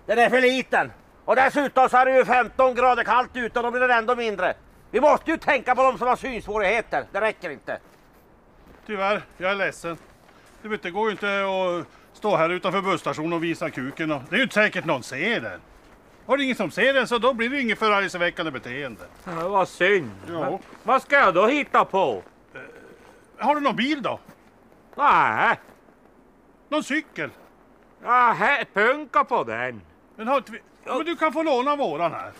Den är för liten. Och dessutom så är det ju 15 grader kallt ute och då blir den ändå mindre. Vi måste ju tänka på de som har synsvårigheter. Det räcker inte. Tyvärr, jag är ledsen. Du vet, det går ju inte att stå här utanför busstationen och visa kuken. Och det är ju inte säkert någon ser den. Har det ingen som ser den så då blir det inget förargelseväckande beteende. Ja, vad synd. Ja. Vad ska jag då hitta på? Har du någon bil då? Nej, Någon cykel? ja, här, punka på den. Men, har men du kan få låna våran här.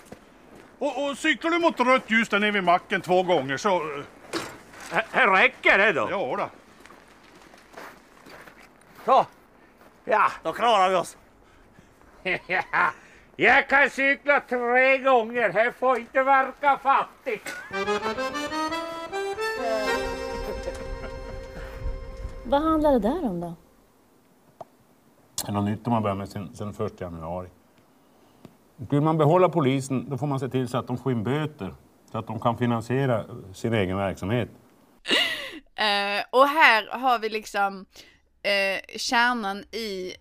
Och, och cyklar du mot rött ljus där nere vid macken två gånger så... eh, Här räcker det då. Ja då. Så. Ja, då klarar vi oss. jag kan cykla tre gånger. Det får inte verka fattigt. Vad handlar det där om då? Det är något nytt de har börjat med sen, sen 1 januari. Vill man behålla polisen då får man se till så att de får in böter. Så att de kan finansiera sin egen verksamhet. Eh, och här har vi liksom eh, kärnan i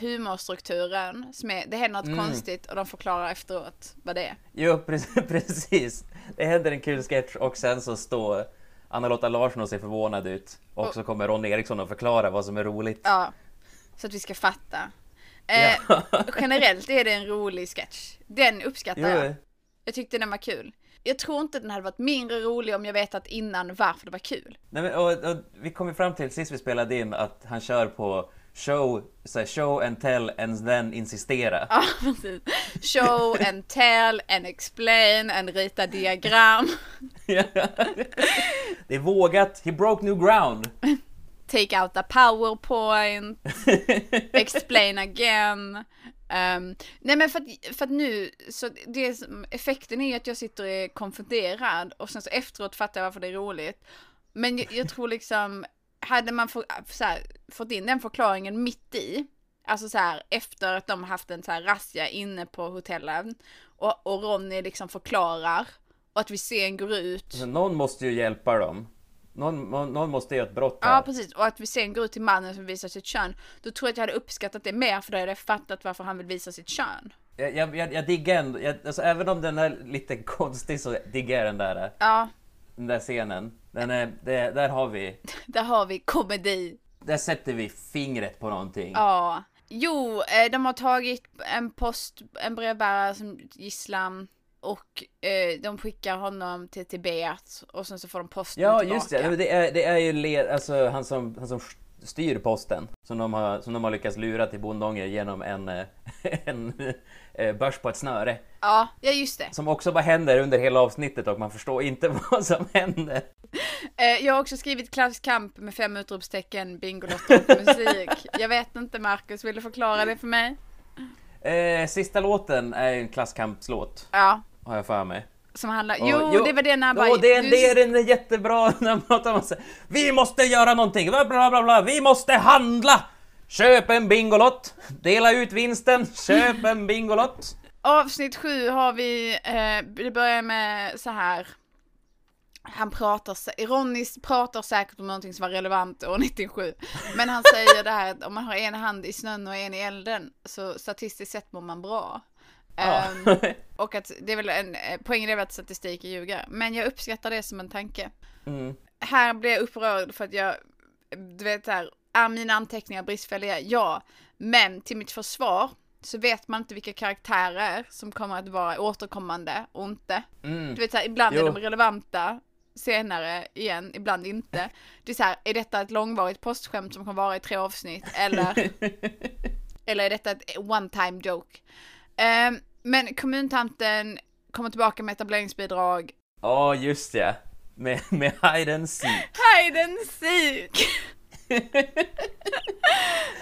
humorstrukturen. Som är, det händer något Mm. konstigt och de förklarar efteråt vad det är. Jo, pre- precis. Det händer en kul sketch och sen så står Anna-Lotta Larsson och ser förvånad ut. Och så kommer Ronny Eriksson och förklara vad som är roligt. Ja, så att vi ska fatta. Eh, generellt är det en rolig sketch. Den uppskattar Jo, jag. Jag tyckte den var kul. Jag tror inte den hade varit mindre rolig om jag vetat innan varför det var kul. Nej, men, och, och, vi kom ju fram till sist vi spelade in att han kör på show, så här, show and tell and then insistera. Ja, precis. Show and tell and explain and rita diagram. det är vågat, he broke new ground. Take out the powerpoint. explain again. Um, nej men för att, för att nu, så det effekten är ju att jag sitter och är konfunderad och sen så efteråt fattar jag varför det är roligt. Men jag, jag tror liksom, hade man få, så här, fått in den förklaringen mitt i, alltså så här efter att de haft en så här razzia inne på hotellen och, och Ronny liksom förklarar och att vi sen går ut Så någon måste ju hjälpa dem. Någon, någon måste göra ett brott här. Ja precis, och att vi sen går ut till mannen som visar sitt kön. Då tror jag att jag hade uppskattat det mer för då hade jag fattat varför han vill visa sitt kön. Jag, jag, jag, jag diggar ändå, jag, alltså, även om den är lite konstig så diggar jag den där, Ja, den där scenen. Den är, det, där har vi, där har vi komedi. där sätter vi fingret på någonting. Ja. Jo, eh, de har tagit en post, en brevbärare som gisslan. Och eh, de skickar honom till Tibet och sen så får de posten Ja, tillbaka. just det. Det är, det är ju le, alltså, han, som, han som styr posten som de har, som de har lyckats lura till Bondånger genom en, eh, en eh, börs på ett snöre. Ja, ja just det. Som också bara händer under hela avsnittet och man förstår inte vad som händer. Eh, jag har också skrivit klasskamp med fem utropstecken, Bingolotto och musik. Jag vet inte Marcus, vill du förklara det för mig? Eh, sista låten är en klasskampslåt, Ja, har jag för mig. som handlar... Och- Jo, det var det när han bara... Jo, det, du- det är den är jättebra när man pratar om här, Vi måste göra någonting, bla bla bla bla, vi måste handla! Köp en Bingolott, dela ut vinsten, köp en Bingolott. Avsnitt sju har vi, eh, det börjar med så här. Han pratar, Ronny pratar säkert om någonting som var relevant år 97. Men han säger det här att om man har en hand i snön och en i elden så statistiskt sett mår man bra. Ja. Ehm, och att det är väl en, eh, poängen är väl att statistik ljuger. Men jag uppskattar det som en tanke. Mm. Här blir jag upprörd för att jag, du vet här, är mina anteckningar bristfälliga? Ja. Men till mitt försvar så vet man inte vilka karaktärer som kommer att vara återkommande och inte. Mm. Du vet så här, ibland Jo. är de relevanta senare igen, ibland inte. Det är så här, är detta ett långvarigt postskämt som kommer vara i tre avsnitt eller, eller är detta ett one time joke? Ehm, men kommuntanten kommer tillbaka med etableringsbidrag. Ja, just ja. Med, med hide and seek. Hide and seek! Den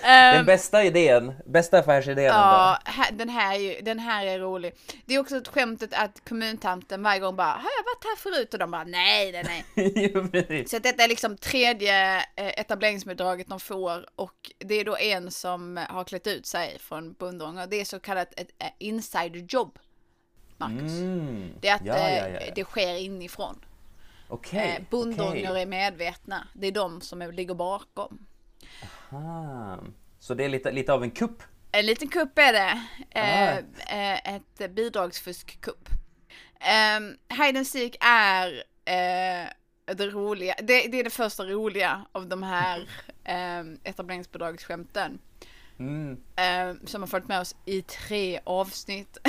Ehm, bästa idén, bästa affärsidén. Ja, här, den, här är ju, den här är rolig. Det är också ett skämtet att kommuntanten varje gång bara har jag varit här förut? Och de bara nej, nej, nej. Så att detta är liksom tredje eh, etableringsbidraget de får och det är då en som eh, har klätt ut sig från Bondånger. Det är så kallat ett eh, insiderjobb, Marcus. Mm. Det är att ja, ja, eh, ja, ja. det sker inifrån. Okej. eh, Bondånger okej. är medvetna. Det är de som är, ligger bakom. Ah. Så det är lite, lite av en kupp. En liten kupp är det. Eh, Ah. eh, ett bidragsfuskkupp. Eh, Hide and Seek är eh, det roliga. Det, det är det första roliga av de här eh, etableringsbidragsskämten. Mm. Eh, som har följt med oss i tre avsnitt.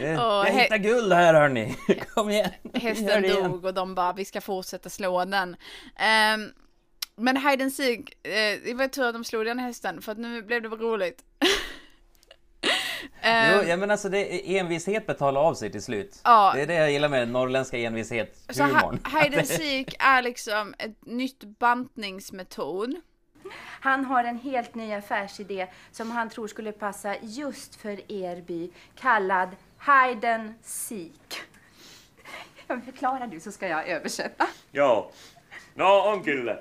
Jag hittar guld här hörni. Kom igen. Hästen igen. dog och de bara, vi ska fortsätta slå den. Ehm, men Hide and Seek, eh, det var tur att de slog den hästen för att nu blev det roligt. Ehm, Jo, ja, men alltså det, envishet betalar av sig till slut. Ja. Det är det jag gillar med den norrländska envishet, Så humorn. hi- Hide and Seek är liksom ett nytt bantningsmetod. Han har en helt ny affärsidé som han tror skulle passa just för er by, kallad Hide and Seek. Ja, Förklara du så ska jag översätta. Joo. No on kyllä.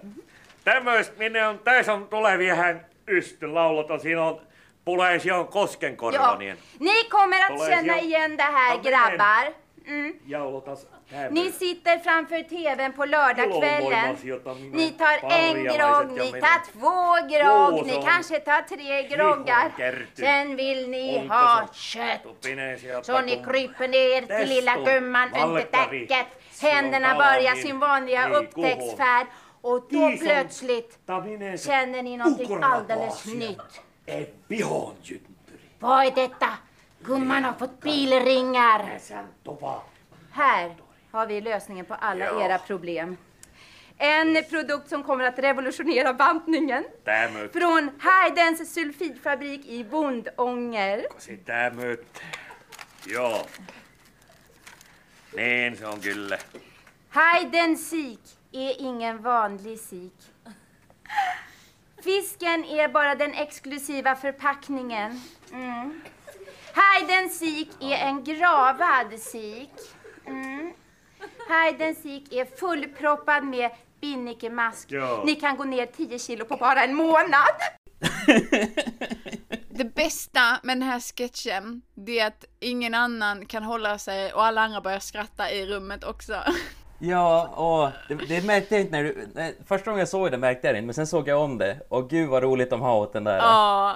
Tämmöistä, minne on, tässä on tulevia hän lauloton. Siinä on Puleis on Koskenkorvanien. Ni kommer att känna igen det här grabbar. Mm. Ni sitter framför TVn på lördagskvällen. Ni tar en grogg, ni tar två grogg, ni kanske tar tre groggar. Sen vill ni ha kött. Så ni kryper ner till lilla gumman under täcket. Händerna börjar sin vanliga upptäcktsfärd. Och då plötsligt känner ni någonting alldeles nytt. Vad är detta? Gumman har fått bilringar. Här har vi lösningen på alla era problem. En produkt som kommer att revolutionera bantningen. Tämmöt. Från Haydens sulfidfabrik i Bondånger. Tämmöt. Joo. Niin se on kyllä. Hayden sik är ingen vanlig sik. Fisken är bara den exklusiva förpackningen. Mm. Hayden sik är en gravad sik. Mm. Hayden sik är fullproppad med binnikemask. Ja. Ni kan gå ner 10 kilo på bara en månad. Det bästa med den här sketchen, det är att ingen annan kan hålla sig och alla andra börjar skratta i rummet också. Ja, och det, det märkte jag inte när du... Nej, första gången jag såg det märkte jag det inte, men sen såg jag om det. Och gud vad roligt de har åt den där. Ja,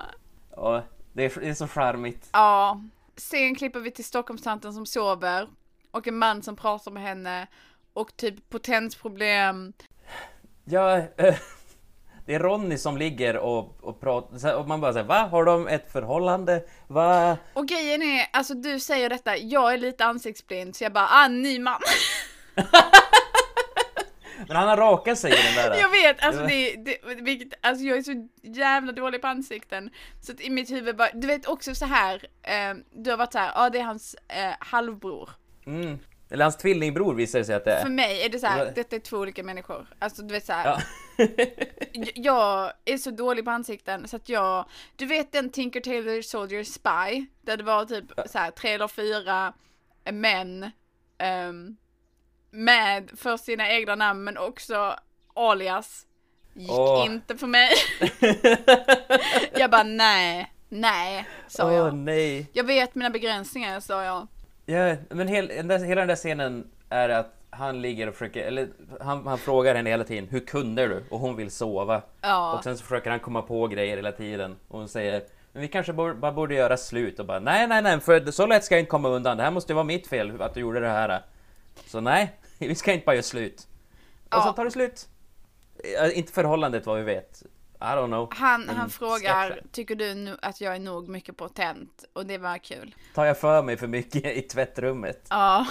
Och det, är, det är så charmigt. ja. Sen klipper vi till Stockholmstanten som sover och en man som pratar med henne och typ potensproblem. Ja, eh, det är Ronny som ligger och, och pratar, och man bara säger va? Har de ett förhållande? Va? Och grejen är, alltså du säger detta, jag är lite ansiktsblind så jag bara, ah ny man. Men han har rakat sig i den där. Jag vet, alltså det, det vilket, alltså jag är så jävla dålig på ansikten. Så att i mitt huvud bara, du vet också så här, eh, du har varit så här, ja ah, det är hans eh, halvbror. Mm. Eller hans tvillingbror visar det sig att det är. För mig är det så här, detta är två olika människor. Alltså du vet så här. Ja. Jag är så dålig på ansikten så att jag, du vet den Tinker Tailor Soldier Spy, där det var typ så här tre eller fyra män ehm, med för sina egna namn men också alias. Gick Åh. inte för mig. jag bara nej, nej, sa Åh jag. nej. Jag vet mina begränsningar, sa jag. Ja, men hel, hela den där scenen är att han ligger och försöker, eller han, han frågar henne hela tiden, hur kunde du? Och hon vill sova. Ja. Och sen så försöker han komma på grejer hela tiden. Och hon säger, men vi kanske borde, bara borde göra slut. Och bara, nej, nej, nej, för så lätt ska jag inte komma undan. Det här måste vara mitt fel att du gjorde det här. Så nej, vi ska inte bara göra slut. Och så tar det slut. Ja, Inte förhållandet vad vi vet. I don't know. Han, han frågar, sketchen. tycker du nu att jag är nog mycket potent? Och det var kul. Tar jag för mig för mycket i tvättrummet? Ja.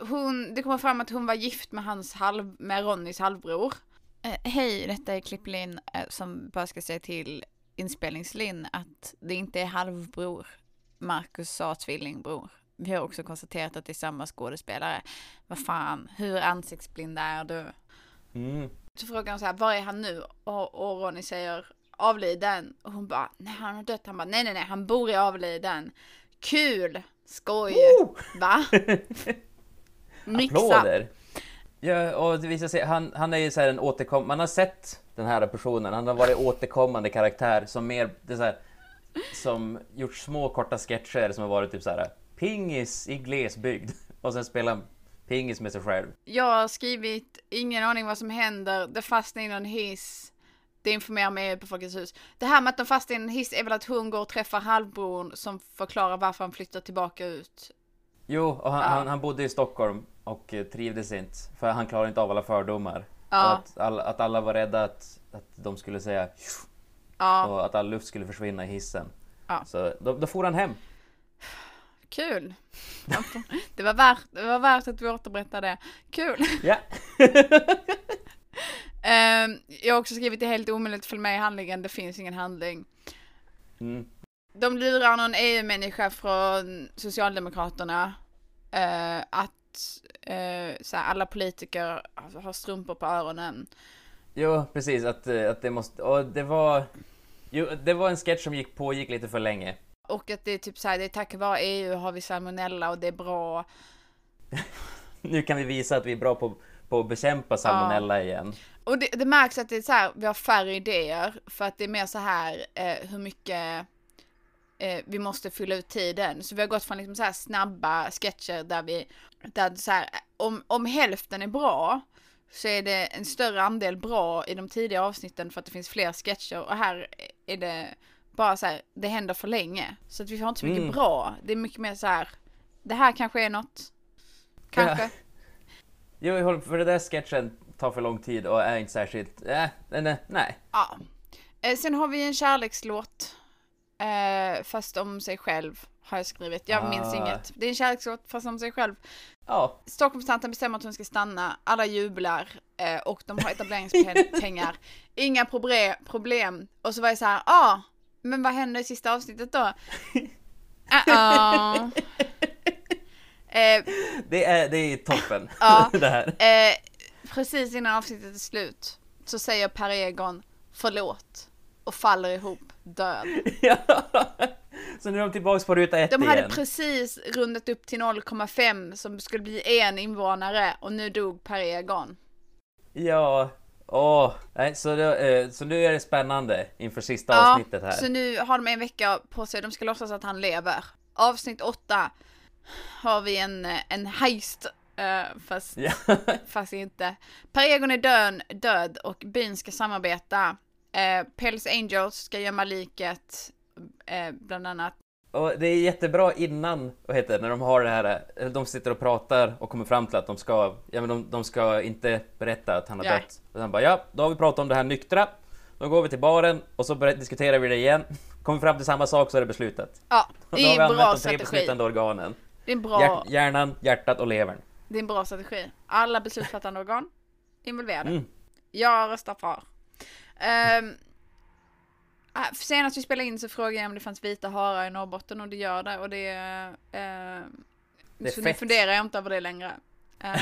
Hon, det kommer fram att hon var gift med hans halv, med Ronnys halvbror. Eh, Hej, detta är Klipplin eh, som bara ska säga till inspelningslin att det inte är halvbror. Marcus sa tvillingbror. Vi har också konstaterat att det är samma skådespelare. Vad fan, hur ansiktsblind är du? Mm. Så frågar hon så här, var är han nu? Och, och Ronny säger avliden. Och hon bara, nej han har dött. Han bara, nej nej nej, han bor i avliden. Kul! Skoj! Va? Mixa. Applåder! Ja, och det visar sig, han, han är ju så här en återkom... Man har sett den här personen, han har varit återkommande karaktär som mer, det är så här, som gjort små korta sketcher som har varit typ så här pingis i glesbygd och sen spelar pingis med sig själv. Jag har skrivit, ingen aning vad som händer, det fastnar i någon hiss. Det informerar mig på Folkets hus. Det här med att de fastnar i en hiss är väl att hon går och träffar halvbron som förklarar varför han flyttar tillbaka ut. Jo, och han, Ja. han, han bodde i Stockholm och eh, trivdes inte för han klarade inte av alla fördomar. Ja. Att, alla, att alla var rädda att, att de skulle säga Ja. och att all luft skulle försvinna i hissen. Ja. Så då, då for han hem. Kul! Det var värt, det var värt att vi återberättar det. Kul! Ja. Ehm, jag har också skrivit det är helt omöjligt följa med i handlingen, det finns ingen handling. Mm. De lurar någon EU-människa från Socialdemokraterna eh, att eh, så här, alla politiker har- har strumpor på öronen. Jo, precis. Att, eh, att det måste... Och det var... Jo, det var en sketch som gick pågick lite för länge. Och att det är typ så här, det är tack vare EU har vi salmonella och det är bra. Nu kan vi visa att vi är bra på, på att bekämpa salmonella igen. Och det, det märks att det är så här, vi har färre idéer för att det är mer så här eh, hur mycket eh, vi måste fylla ut tiden. Så vi har gått från liksom så här snabba sketcher där vi, där så här, om, om hälften är bra så är det en större andel bra i de tidiga avsnitten för att det finns fler sketcher och här är det bara så här, det händer för länge. Så att vi har inte så mycket Mm. bra. Det är mycket mer så här, det här kanske är något. Kanske. Ja. Jo, för det där sketchen tar för lång tid och är inte särskilt... Äh, nej, nej, nej. Ja. Eh, sen har vi en kärlekslåt. Eh, fast om sig själv har jag skrivit. Jag minns Ah. inget. Det är en kärlekslåt fast om sig själv. Ja. Stockholmstanten bestämmer att hon ska stanna. Alla jublar. Eh, och de har etableringspengar. Inga proble- problem. Och så var jag så här, ja. Ah, men vad hände i sista avsnittet då? Uh-oh. eh, Det är, det är toppen. Ja. det här. Eh, precis innan avsnittet är slut så säger Per Egon förlåt och faller ihop död. Så nu är de tillbaks på ruta ett De hade igen. precis rundat upp till 0,5 som skulle bli en invånare och nu dog Per Egon. Ja. Åh. Nej, så, det, eh, så nu är det spännande inför sista Ja, avsnittet här. så nu har de en vecka på sig, de ska låtsas att han lever. Avsnitt 8 har vi en, eh, en heist, eh, fast, Ja. fast inte. Per Egon är död, död och byn ska samarbeta. Eh, Pells Angels ska gömma liket, eh, bland annat. Och det är jättebra innan, vad heter det, när de har det här, eh, de sitter och pratar och kommer fram till att de ska, ja men de, de ska inte berätta att han har Ja. dött. Och han bara, ja, då har vi pratat om det här nyktra. Då går vi till baren och så diskuterar vi det igen. Kommer fram till samma sak så är det beslutat. Ja, det då har vi är en använt bra de tre strategi. beslutande organen. Det är en bra, Hjärt, hjärnan, hjärtat och levern. det är en bra strategi. Alla beslutsfattande organ involverade. Mm. Jag röstar för. Um, senast vi spelade in så frågade jag om det fanns vita harar i Norrbotten och det gör det och det... Uh, Det är så nu fett. funderar jag inte över det längre. Eh,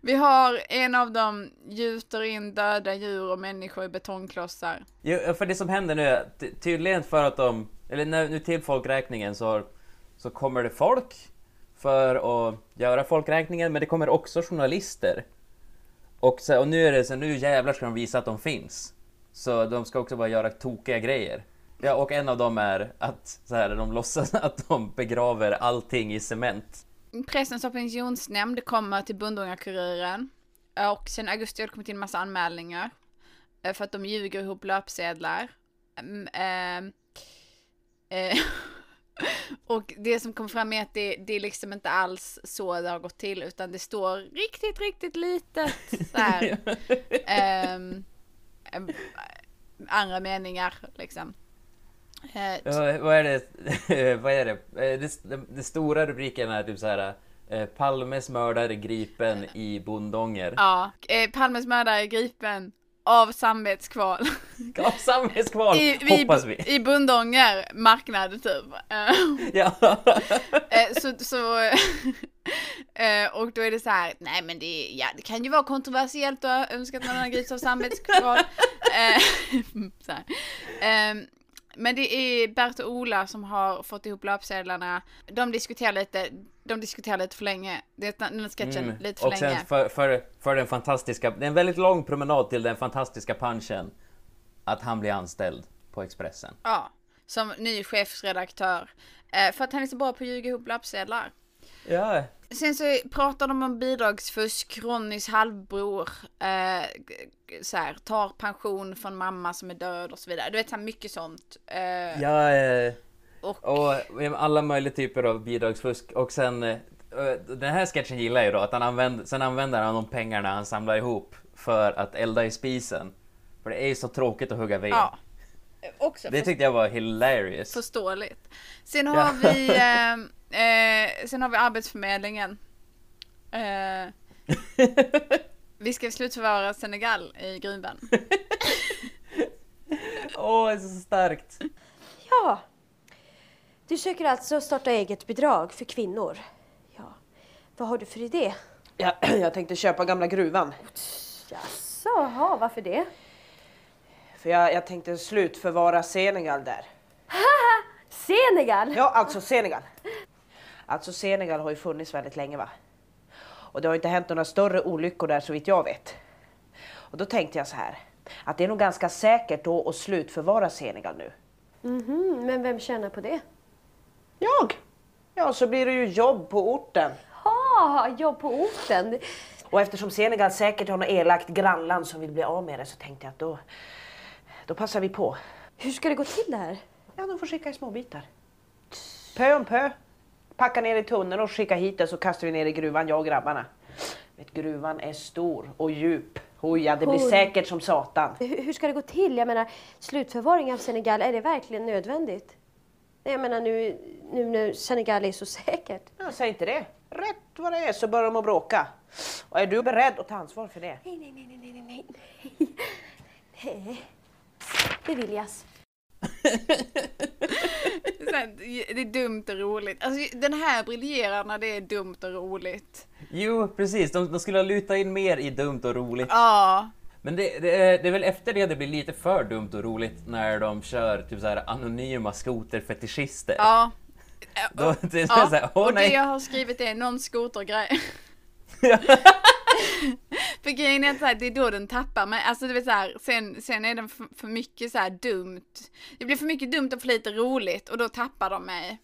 vi har en av dem gjuter in döda djur och människor i betongklossar. Jo, för det som händer nu är ty- tydligen för att de, eller nu, nu till folkräkningen så, så kommer det folk för att göra folkräkningen, men det kommer också journalister. Och, så, och nu är det så nu jävlar ska de visa att de finns. Så de ska också bara göra tokiga grejer. Ja, och en av dem är att så här, de låtsas att de begraver allting i cement. Pressens opinionsnämnd kommer till Bundunga-Kuriren och sen augusti har det kommit in massa anmälningar eh, för att de ljuger ihop löpsedlar. Mm, ehm, eh, och det som kom fram är att det, det är liksom inte alls så det har gått till utan det står riktigt, riktigt litet så här. Em, andra meningar liksom. Eh, Ja, vad är det? vad är det? Eh, det? Det, det stora rubriken är typ så här. eh, Palmes mördare gripen i Bondånger. Ja, eh, Palmes mördare gripen av samvetskval. Av samvetskval, I, vi, hoppas vi. I Bundånger marknad typ. Ja. eh, så, så eh, och då är det så här, nej men det, ja, det kan ju vara kontroversiellt att önska att någon har gripits av samvetskval. Eh. Ehm, men det är Bert och Ola som har fått ihop löpsedlarna. De diskuterar lite, de diskuterar lite för länge. Det är den sketchen Mm. lite för Och länge. sen för, för, för den fantastiska, det är en väldigt lång promenad till den fantastiska punchen att han blir anställd på Expressen. Ja, som ny chefsredaktör. Eh, för att han är så bra på att ljuga ihop löpsedlar. Ja. Sen så pratar de om bidragsfusk, Ronnys halvbror, eh, så här, tar pension från mamma som är död och så vidare. Du vet så här, mycket sånt. Eh, Ja, eh, Och- och alla möjliga typer av bidragsfusk. Och sen, eh, den här sketchen gillar jag då, att han använder, sen använder han de pengarna han samlar ihop för att elda i spisen. För det är ju så tråkigt att hugga ved. Ja. Också Det tyckte jag var hilarious. förståeligt. Sen har Ja. vi, eh, eh, sen har vi Arbetsförmedlingen. Eh, vi ska slutförvara Senegal i gruvan. Åh, det är så starkt! Ja. Du söker alltså starta eget bidrag för kvinnor. Ja. Vad har du för idé? Ja, jag tänkte köpa gamla gruvan. Jaså, jaha, varför det? För jag, jag tänkte slutförvara Senegal där. Senegal? Ja, alltså Senegal. Alltså Senegal har ju funnits väldigt länge va? Och det har inte hänt några större olyckor där så vitt jag vet. Och då tänkte jag så här, att det är nog ganska säkert då att slutförvara Senegal nu. Mhm, men vem tjänar på det? Jag! Ja, så blir det ju jobb på orten. Ja, jobb på orten. Och eftersom Senegal säkert har något elakt grannland som vill bli av med det så tänkte jag att då, då passar vi på. Hur ska det gå till det här? Ja, de får skicka i små bitar. Pö om pö. Packa ner i tunneln och skicka hit det så kastar vi ner i gruvan, jag och grabbarna. Vet, gruvan är stor och djup. Oj, ja, det blir Oj. säkert som satan. Hur, hur ska det gå till? Jag menar, slutförvaring av Senegal, är det verkligen nödvändigt? Jag menar nu, nu när Senegal är så säkert. Ja, säg inte det. Rätt vad det är så börjar de att bråka. Och är du beredd att ta ansvar för det? Nej, nej, nej, nej, nej, nej, nej. Nej. Beviljas. Det är dumt och roligt. Alltså, den här briljerar när det är dumt och roligt. Jo, precis. De, de skulle ha lutat in mer i dumt och roligt. Ja. Men det, det, är, det är väl efter det det blir lite för dumt och roligt när de kör typ så här anonyma skoterfetischister. Ja. Då, det är ja. så här, och det jag har skrivit är någon skotergrej. för grejen är att här, det är då den tappar men alltså vet så här, sen, sen är den för, för mycket så dumt. Det blir för mycket dumt och för lite roligt och då tappar de mig.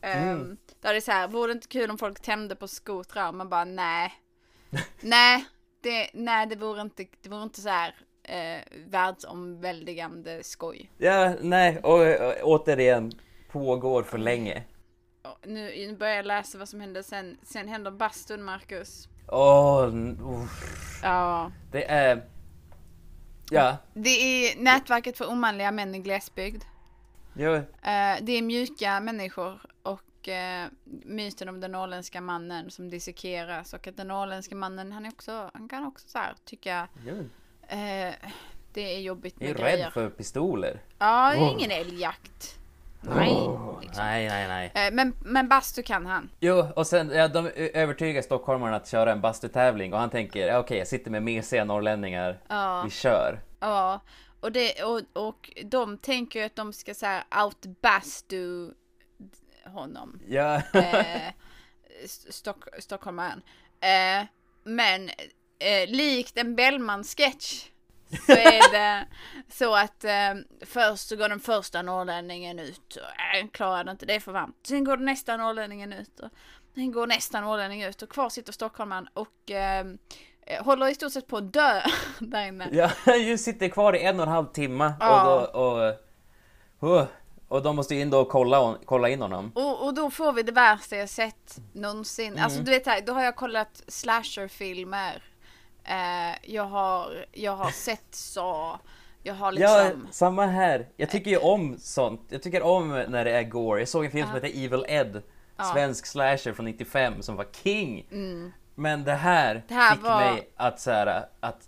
Mm. Um, det är så här, vore det inte kul om folk tände på skotrar? Man bara nej. nej, det, nej det vore inte, det vore inte så här eh, världsomväldigande skoj. Ja, nej, och, och återigen, pågår för länge. Nu, nu börjar jag läsa vad som hände sen. Sen händer bastun, Marcus. Åh, uff. Ja. det är... Ja, Det är nätverket för omanliga män i glesbygd. jo, Eh, det är mjuka människor och eh, myten om den norrländska mannen som dissekeras och att den norrländska mannen han är också, han kan också så här tycka eh, det är jobbigt Jag är med rädd grejer. för pistoler. Ja, det är Oh. ingen älgjakt. Nej. liksom. Nej, nej, nej. Eh, men, men bastu kan han. Jo, och sen ja, de övertygar stockholmarna att köra en bastutävling och han tänker, ja, okej, jag sitter med mesiga norrlänningar, Ja. vi kör. Ja, och, det, och, och de tänker ju att de ska så här outbastu honom. Ja. Eh, Stock, stockholmaren. Eh, men eh, likt en Bellman-sketch så är det så att eh, först så går den första norrlänningen ut och äh, klarade inte, det är för varmt. Sen går nästa norrlänningen ut och sen går nästa norrlänning ut och kvar sitter stockholmaren och eh, eh, håller i stort sett på att dö där inne. Ja, ju sitter kvar i en och en halv timme Ja. och, då, och, och, och de måste in då och kolla, kolla in honom. Och, och då får vi det värsta jag sett någonsin. Mm. Alltså du vet här, då har jag kollat slasherfilmer. Eh, jag, har, jag har sett så. Jag har Ja, liksom... samma här. Jag tycker ju om sånt. Jag tycker om när det är gore. Jag såg en film som Ja. heter Evil Ed. Ja. Svensk slasher från 95 som var king. Mm. Men det här, Det här fick var- mig att så här, att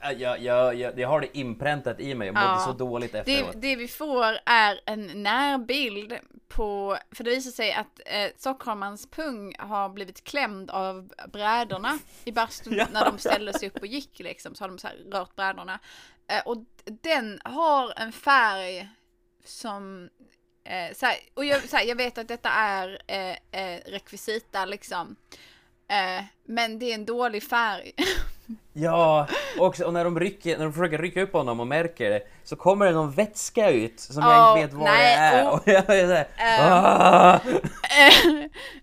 jag, jag, jag, jag, jag har det inpräntat i mig och mådde Ja. så dåligt Det, efteråt. det vi får är en närbild på, för det visar sig att eh, stockholmarens pung har blivit klämd av brädorna i bastun Ja. när de ställde sig upp och gick liksom, så har de så rört brädorna. Eh, och den har en färg som, eh, så här, och jag, så här, jag vet att detta är eh, eh, rekvisita liksom. Eh, men det är en dålig färg. Ja, också, och när de, rycker, när de försöker rycka upp honom och märker det så kommer det någon vätska ut som jag Ja, inte vet vad nej, det är. och- Och jag är såhär, Ehm, ah!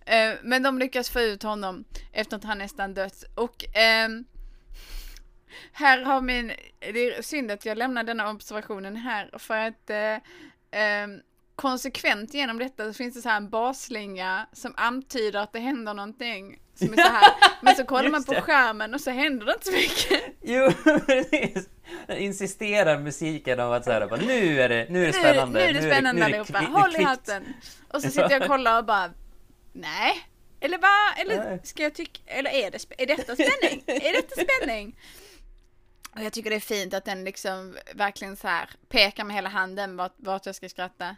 Eh, Men de lyckas få ut honom efter att han nästan dött. Och ehm, här har min, det är synd att jag lämnar denna observationen här för att eh, ehm, konsekvent genom detta så finns det så här en basslinga som antyder att det händer någonting. Som är så här. Men så kollar man på det. skärmen och så händer det inte så mycket. Jo, precis! Den insisterar musiken om att såhär, bara, nu är det, nu är det spännande. nu är det spännande nu är det allihopa, nu är håll i hatten. Och så sitter jag och kollar och bara, nej. Eller vad? Eller ska jag tycka, eller är, det, är detta spänning? är detta spänning? Och jag tycker det är fint att den liksom verkligen så här pekar med hela handen vart, vart jag ska skratta.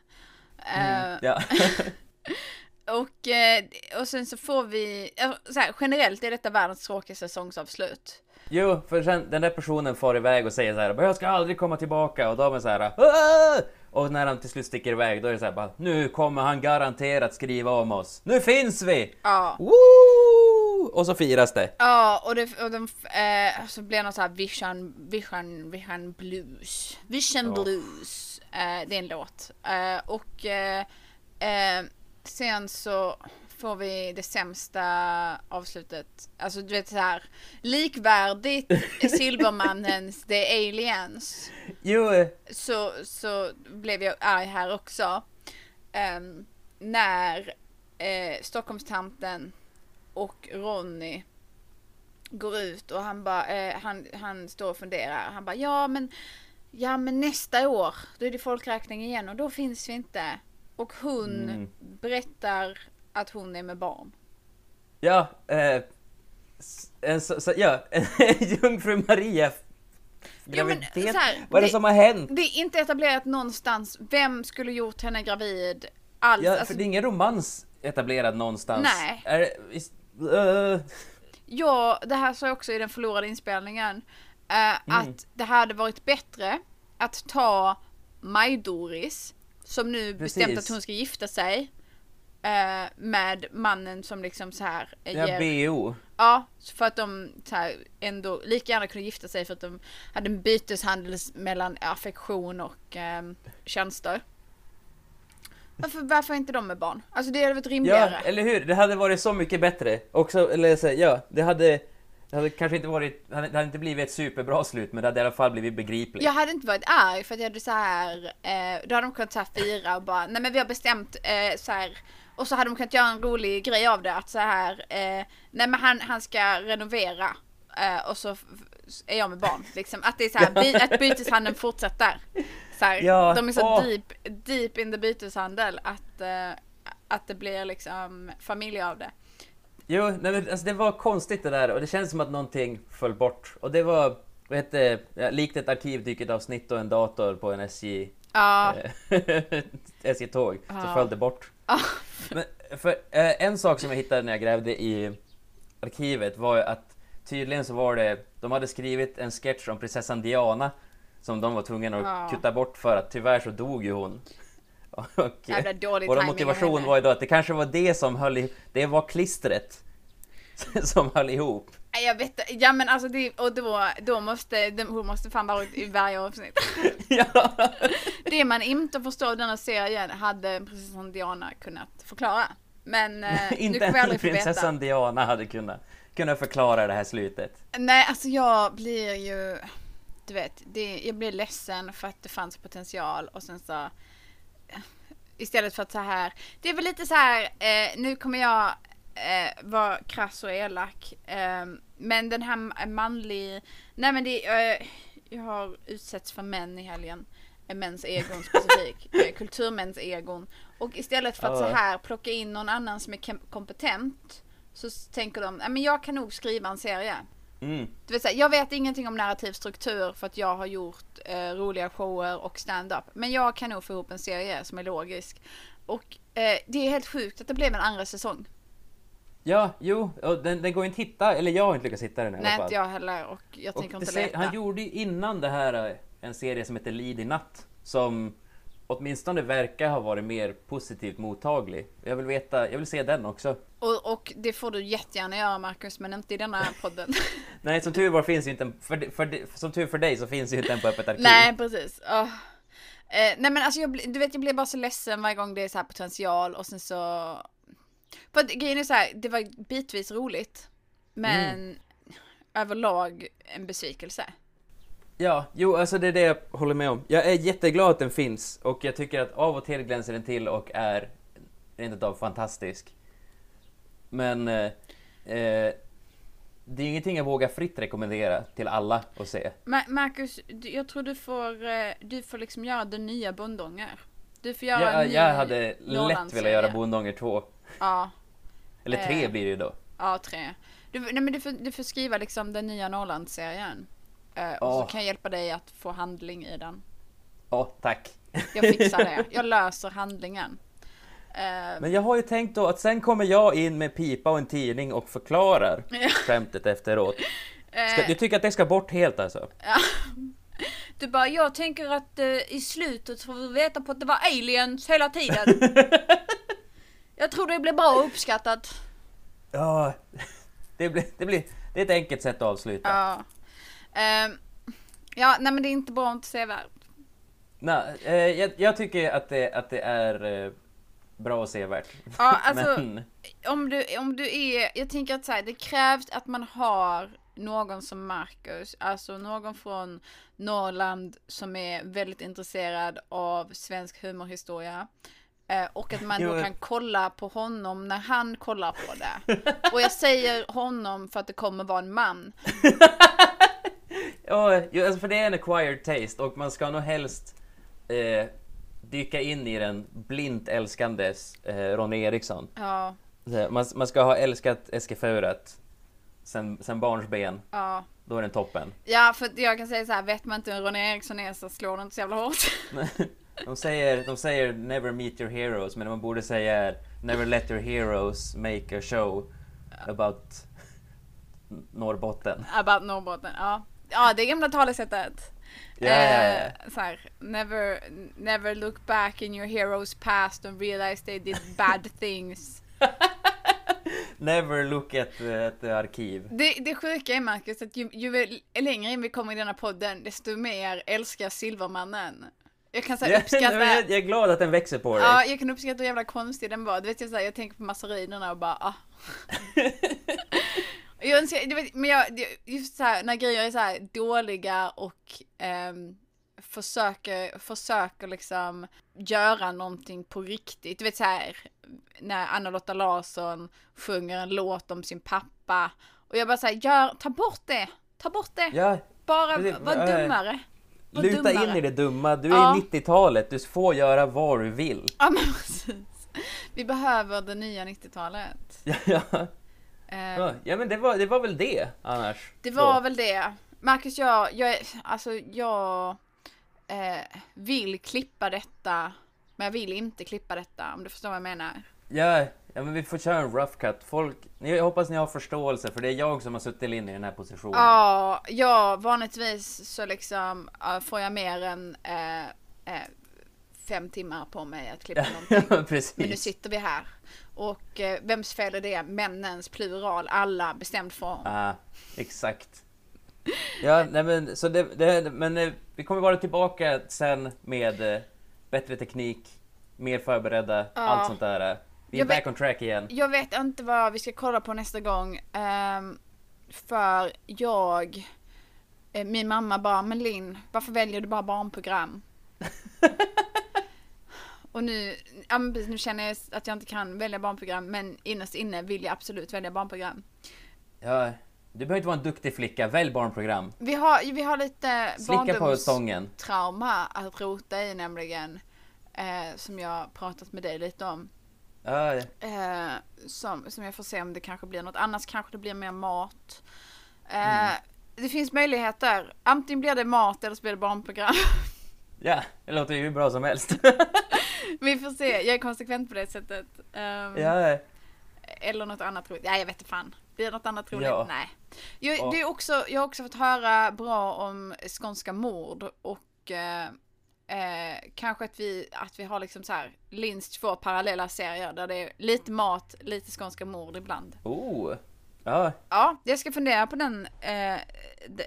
Mm, Eh, ja. och, eh, och sen så får vi, ja, så här, generellt är detta världens tråkigaste säsongsavslut. Jo, för sen den där personen far iväg och säger så här, jag ska aldrig komma tillbaka och de är så här, "Aah!" och när han till slut sticker iväg då är det så här, bara, nu kommer han garanterat skriva om oss. Nu finns vi! Ja. Woo! Och så firas det. Ja, och, det, och de, eh, så blir det någon så här vision, vision, vision blues. Vision Ja. blues. Eh, det är en låt. Eh, och eh, eh, sen så får vi det sämsta avslutet. Alltså du vet så här likvärdigt Silvermannens The Aliens. Jo, Så, så blev jag arg här också. Ehm, när eh, Stockholmstanten och Ronny går ut och han bara, eh, han, han står och funderar. Han bara, ja men, ja men nästa år, då är det folkräkning igen och då finns vi inte. Och hon Mm. berättar att hon är med barn. ja, eh, en, så, så, ja, en jungfru Maria Ja, men graviditet. så här, Vad är det som har hänt? Det är inte etablerat någonstans. Vem skulle gjort henne gravid alls? Ja, Alltså, för det är ingen romans etablerad någonstans. Nej. Är, det- visst, eh, Ja, det här sa jag också i den förlorade inspelningen. eh, Att det hade varit bättre att ta Maj-Doris, som nu bestämt Precis. att hon ska gifta sig, eh, med mannen som liksom så här eh, ja, ger- BO. Ja, för att de så här, ändå lika gärna kunde gifta sig för att de hade en byteshandel mellan affektion och eh, tjänster. Varför, varför är inte de med barn? Alltså det hade varit rimligare. Ja, eller hur? Det hade varit så mycket bättre. Också, eller så, ja, det hade... Det hade kanske inte varit... Det hade, inte blivit ett superbra slut, men det hade i alla fall blivit begripligt. Jag hade inte varit arg för att jag hade så här, eh, då hade de kunnat så här fira och bara, nej men vi har bestämt eh, så här, och så hade de kunnat göra en rolig grej av det att så här, eh, nej men han, han ska renovera eh, och så är jag med barn. Liksom. Att det är så här, by, att byteshandeln fortsätter. Så här, Ja, de är så åh. deep, deep in the byteshandel att, eh, att det blir liksom familj av det. Jo, nej, men, alltså, det var konstigt det där och det känns som att någonting föll bort. Och det var, vad hette ja, likt ett arkivdyket avsnitt och en dator på en SJ... Ja. eh, SJ-tåg, så Ja. föll det bort. Ja. Men, för eh, en sak som jag hittade när jag grävde i arkivet var att tydligen så var det, de hade skrivit en sketch om prinsessan Diana som de var tvungna att Ja. kutta bort för att tyvärr så dog ju hon. Och, Jävla dålig vår motivation var ju då att det kanske var det som höll ihop, det var klistret som höll ihop. Nej, Jag vet inte. ja men alltså det, och då, då måste, det- hon måste fan vara i varje avsnitt. Det man inte förstår av denna serien hade prinsessan Diana kunnat förklara. Men eh, nu Inte kommer vi ens veta. prinsessan Diana hade kunnat, kunnat förklara det här slutet. Nej, alltså jag blir ju... Du vet, det, jag blir ledsen för att det fanns potential och sen så... Istället för att så här... Det är väl lite så här, eh, nu kommer jag eh, vara krass och elak. Eh, men den här ma- manlig... Nej men det... Eh, jag har utsetts för män i helgen. Eh, Mäns egon specifikt. eh, kulturmäns egon. Och istället för att så här plocka in någon annan som är kompetent. Så tänker de, "Nej, men jag kan nog skriva en serie. Mm. Du vet, så här, jag vet ingenting om narrativ struktur för att jag har gjort eh, roliga shower och stand-up. Men jag kan nog få ihop en serie som är logisk. Och eh, det är helt sjukt att det blev en andra säsong. Ja, jo, och den, den går inte att hitta, eller jag har inte lyckats hitta den i alla Nej, fall. inte jag heller och jag Och tänker inte leta. Han gjorde ju innan det här eh, en serie som heter Lid i natt som åtminstone verkar ha varit mer positivt mottaglig. Jag vill veta, jag vill se den också. Och, och det får du jättegärna göra Marcus, men inte i denna podden. Nej, som tur var finns ju inte en, för, för, som tur för dig så finns ju inte en på Öppet arkiv. Nej, precis. Åh. Eh, nej men alltså jag, du vet jag blir bara så ledsen varje gång det är så här potential och sen så... För att grejen är så här, det var bitvis roligt. Men Mm. överlag en besvikelse. Ja, jo, alltså det är det jag håller med om. Jag är jätteglad att den finns och jag tycker att av och till glänser den till och är rent utav fantastisk. Men eh, eh, det är ingenting jag vågar fritt rekommendera till alla att se. Ma- Marcus, jag tror du får, eh, du får liksom göra den nya Bondånger. Du får göra Jag, en ny jag hade lätt velat göra Bondånger 2. Ja. Eller tre Eh. blir det ju då. Ja, tre. Du, nej, men du, får, du får skriva liksom den nya Norrlandsserien. Eh, och Åh. så kan jag hjälpa dig att få handling i den. Ja, tack. Jag fixar det. Jag löser handlingen. Eh, Men jag har ju tänkt då att sen kommer jag in med pipa och en tidning och förklarar skämtet efteråt. Ska, Eh. du tycker att det ska bort helt alltså? Du bara, jag tänker att eh, i slutet får vi veta på att det var aliens hela tiden. jag tror det blir bra uppskattat. Ja, det blir, det blir det är ett enkelt sätt att avsluta. Ja. Ehm, ja, nej men det är inte bra inte sevärt. Nej, eh, jag, jag tycker att det, att det är eh, bra och sevärt. Ja, alltså, Men, om du, om du är, jag tänker att så här, det krävs att man har någon som Marcus, alltså någon från Norrland som är väldigt intresserad av svensk humorhistoria. Eh, och att man då kan kolla på honom när han kollar på det. Och jag säger honom för att det kommer vara en man. ja, alltså för det är en acquired taste och man ska nog helst eh, dyka in i den blint älskandes eh, Ronny Eriksson. Ja, Man, man ska ha älskat Eske Fauret sen, sen barnsben. ja. Då är den toppen. Ja, för jag kan säga så här, vet man inte hur Ronny Eriksson är så slår det inte så jävla hårt. De säger, de säger never meet your heroes, men man borde säga never let your heroes make a show about Norrbotten. About Norrbotten, ja. Ja, det gamla talesättet. Ja. Eh, så här, never, never look back in your hero's past and realize they did bad things. Never look at, the arkiv. Det, det sjuka är Marcus att ju, ju längre in vi kommer i denna podden desto mer älskar Silvermannen. Jag kan säga uppskatta... jag, är glad att den växer på dig. Ja, jag kan uppskatta hur jävla konstig den var. Du vet, jag, så här, jag tänker på massarinerna och bara ah. jag önskar, du vet, men jag, det- just så här, när grejer är så här dåliga och ehm, försöker, försöker liksom göra någonting på riktigt. Du vet så här, när Anna-Lotta Larsson sjunger en låt om sin pappa Och jag bara säger, ta bort det! Ta bort det! Ja, Bara precis. var Eh, dummare. Var luta dummare. in i det dumma. Du är Ja. i 90-talet, du får göra vad du vill. Ja men precis. Vi behöver det nya 90-talet. Ja, ja. Eh, Ja, men det var, det var väl det annars. Det var Så. väl det. Marcus, jag, jag, alltså jag eh, vill klippa detta, men jag vill inte klippa detta om du förstår vad jag menar. Ja, ja, men vi får köra en rough cut. Folk, jag hoppas ni har förståelse för det är jag som har suttit in i den här positionen. Ja, ja, vanligtvis så liksom ja, får jag mer än eh, eh, fem timmar på mig att klippa någonting. Ja, precis. Men nu sitter vi här. Och eh, vems fel är det? Männens plural, alla, bestämd form. Ja, exakt. Ja, nej men så det, det men eh, vi kommer vara tillbaka sen med eh, bättre teknik, mer förberedda, Ja. allt sånt där. Vi är Jag vet- back on track igen. Jag vet inte vad vi ska kolla på nästa gång. ehm, för jag... eh, Min mamma bara, men Linn, varför väljer du bara barnprogram? Och nu, ja, nu känner jag att jag inte kan välja barnprogram, men innerst inne vill jag absolut välja barnprogram. Ja, du behöver inte vara en duktig flicka, välj barnprogram. Vi har, vi har lite Slicka på stången. trauma att rota i nämligen. Eh, som jag pratat med dig lite om. Ja, Eh, som, som jag får se om det kanske blir något. Annars kanske det blir mer mat. Eh, Det finns möjligheter. Antingen blir det mat eller så blir det barnprogram. ja, det låter ju hur bra som helst. Vi får se. Jag är konsekvent på det sättet. Ehm, ja, Eller något annat roligt. Nej, jag vet inte fan. Blir det något annat roligt? Ja. Nej. Jag, Ja. det är också, jag har också fått höra bra om skånska mord och eh, eh, kanske att vi, att vi har liksom så här minst två parallella serier där det är lite mat, lite skånska mord ibland. oh. Ja, Ja, jag ska fundera på den, eh,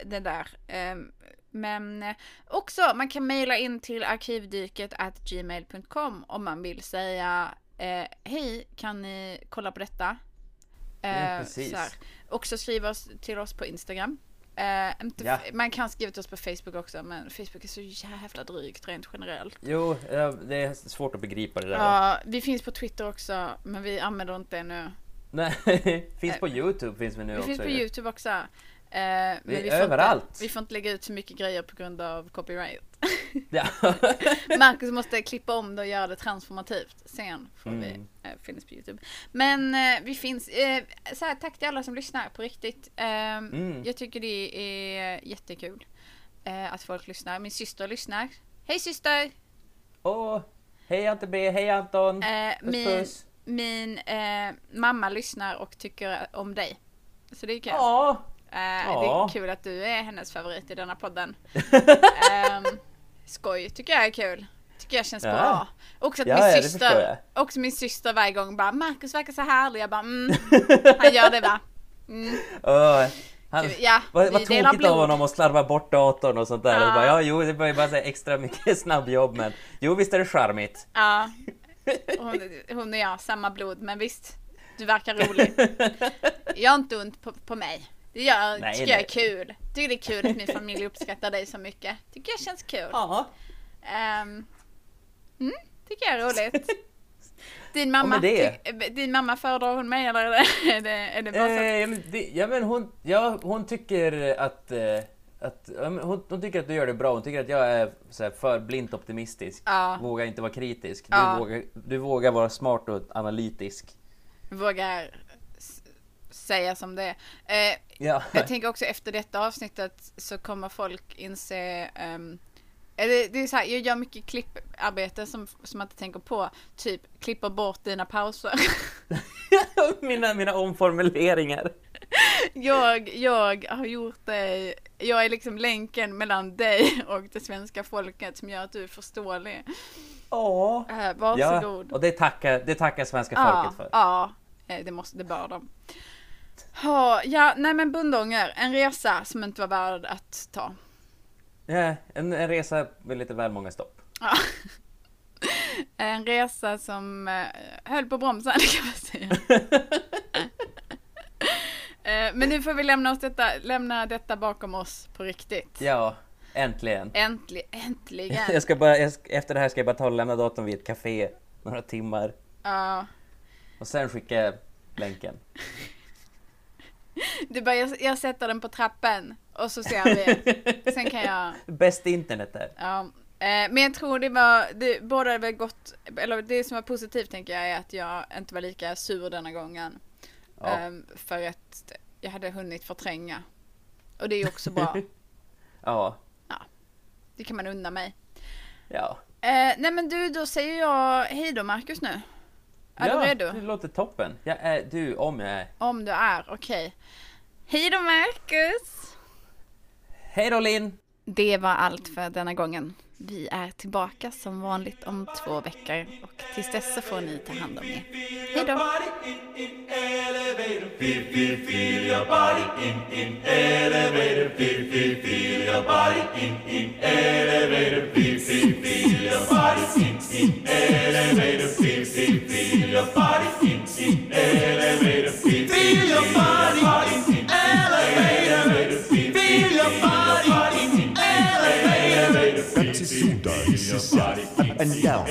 det där. Eh, men eh, också, man kan mejla in till arkivdyket at gmail.com om man vill säga eh, hej, kan ni kolla på detta? Ja, precis. så här. Också skriva oss, till oss på Instagram. Eh, inte, Ja. Man kan skriva till oss på Facebook också, men Facebook är så jävla drygt rent generellt. jo, ja, det är svårt att begripa det där. Ja, vi finns på Twitter också, men vi använder inte det nu. Nej, finns på Youtube finns vi nu Vi också. finns på. Youtube också. Eh, men Vi är vi får överallt. Inte, vi får inte lägga ut så mycket grejer på grund av copyright. Ja. Marcus måste klippa om det och göra det transformativt. Sen får Mm. vi eh, finnas på Youtube. Men eh, vi finns. Eh, så här, tack till alla som lyssnar på riktigt. Eh, Mm. Jag tycker det är jättekul att folk lyssnar. Min syster lyssnar. Hej syster! Åh, hej Ante B, hej Anton! Eh, puss min puss! min mamma lyssnar och tycker om dig. Så det är kul. Ja. Eh, Ja. Det är kul att du är hennes favorit i denna podden. Ehm, skoj, tycker jag är kul. Tycker jag känns Ja. bra. Också att Ja, min syster, också min syster varje gång bara Marcus verkar så härlig. Jag bara mm, han gör det va? Mm. Åh, han, Ja, vad, vad tokigt av honom att slarva bort datorn och sånt där. Ja. Bara, ja, jo, det var ju bara extra mycket snabbjobb men jo, visst är det charmigt. Ja. Hon, hon och jag, samma blod, men visst. Du verkar rolig. Gör inte ont på, på mig. Det gör, Nej, tycker jag är kul. Tycker det är kul att min familj uppskattar dig så mycket. Tycker jag känns kul. Ja. Ehm, mm, tycker jag är roligt. Din mamma, det- ty- din mamma föredrar hon mig eller är det, är det, är det bara så? Eh, ja, men det, ja, men hon, ja, hon tycker att... Eh, att ja, men hon, hon tycker att du gör det bra, hon tycker att jag är så här, för blint optimistisk. Ja. Vågar inte vara kritisk. Ja. Du, vågar, du vågar vara smart och analytisk. Vågar säga som det är. Eh, Ja. Jag tänker också efter detta avsnittet så kommer folk inse ehm, eller det är så här, jag gör mycket klipparbete som, som man inte tänker på. Typ klipper bort dina pauser. mina, mina omformuleringar. jag, jag har gjort det. Jag är liksom länken mellan dig och det svenska folket som gör att du är förståelig. Ja. Äh, varsågod. Ja, och det tackar, det tackar svenska Ja, folket för. ja eh, det, måste, det bör de. Ha, ja, nej men Bundånger, en resa som inte var värd att ta. Ja, en, en resa med lite väl många stopp. Ja. En resa som eh, höll på bromsen kan man säga. Eh, Men nu får vi lämna, oss detta, lämna detta bakom oss på riktigt. Ja, äntligen. Äntligen. Äntligen. Jag ska bara, jag efter det här ska jag bara ta och lämna datorn vid ett café några timmar. Ja. Och sen skicka länken. Du bara, jag, jag sätter den på trappen och så ser vi. Sen kan jag... Bäst internet där. Ja, eh, men jag tror det var, det, båda väl gott, eller det som var positivt tänker jag är att jag inte var lika sur denna gången. Ja. Ehm, för att jag hade hunnit förtränga. Och det är ju också bra. Ja. Det kan man unna mig. Ja. Eh, nej men du, då säger jag hej då Marcus nu. Är ja, du redo? det låter toppen. Jag är, du, om jag är. Om du är, okej. Hej då Marcus! Hej då Linn! Det var allt för denna gången. Vi är tillbaka som vanligt om två veckor och tills dess så får ni ta hand om er. Hej då! Feel, feel, feel down. Up and down.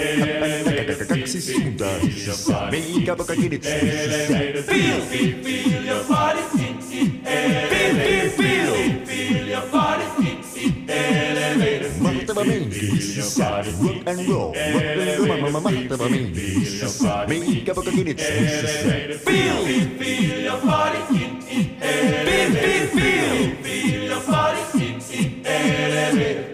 Kaksi suuntaa hississä. Meikä poka kidit hississä. Feel, feel, feel your body in, in elevator. Feel, feel, feel your body in, in elevator. Mahtava meininki hississä. Rock and roll. Rock and roll. Ma- ma- Mahtava meininki hississä. Meikä poka kidit hississä. Feel, feel, feel your body in, in elevator. Feel, feel, feel your body in, in elevator.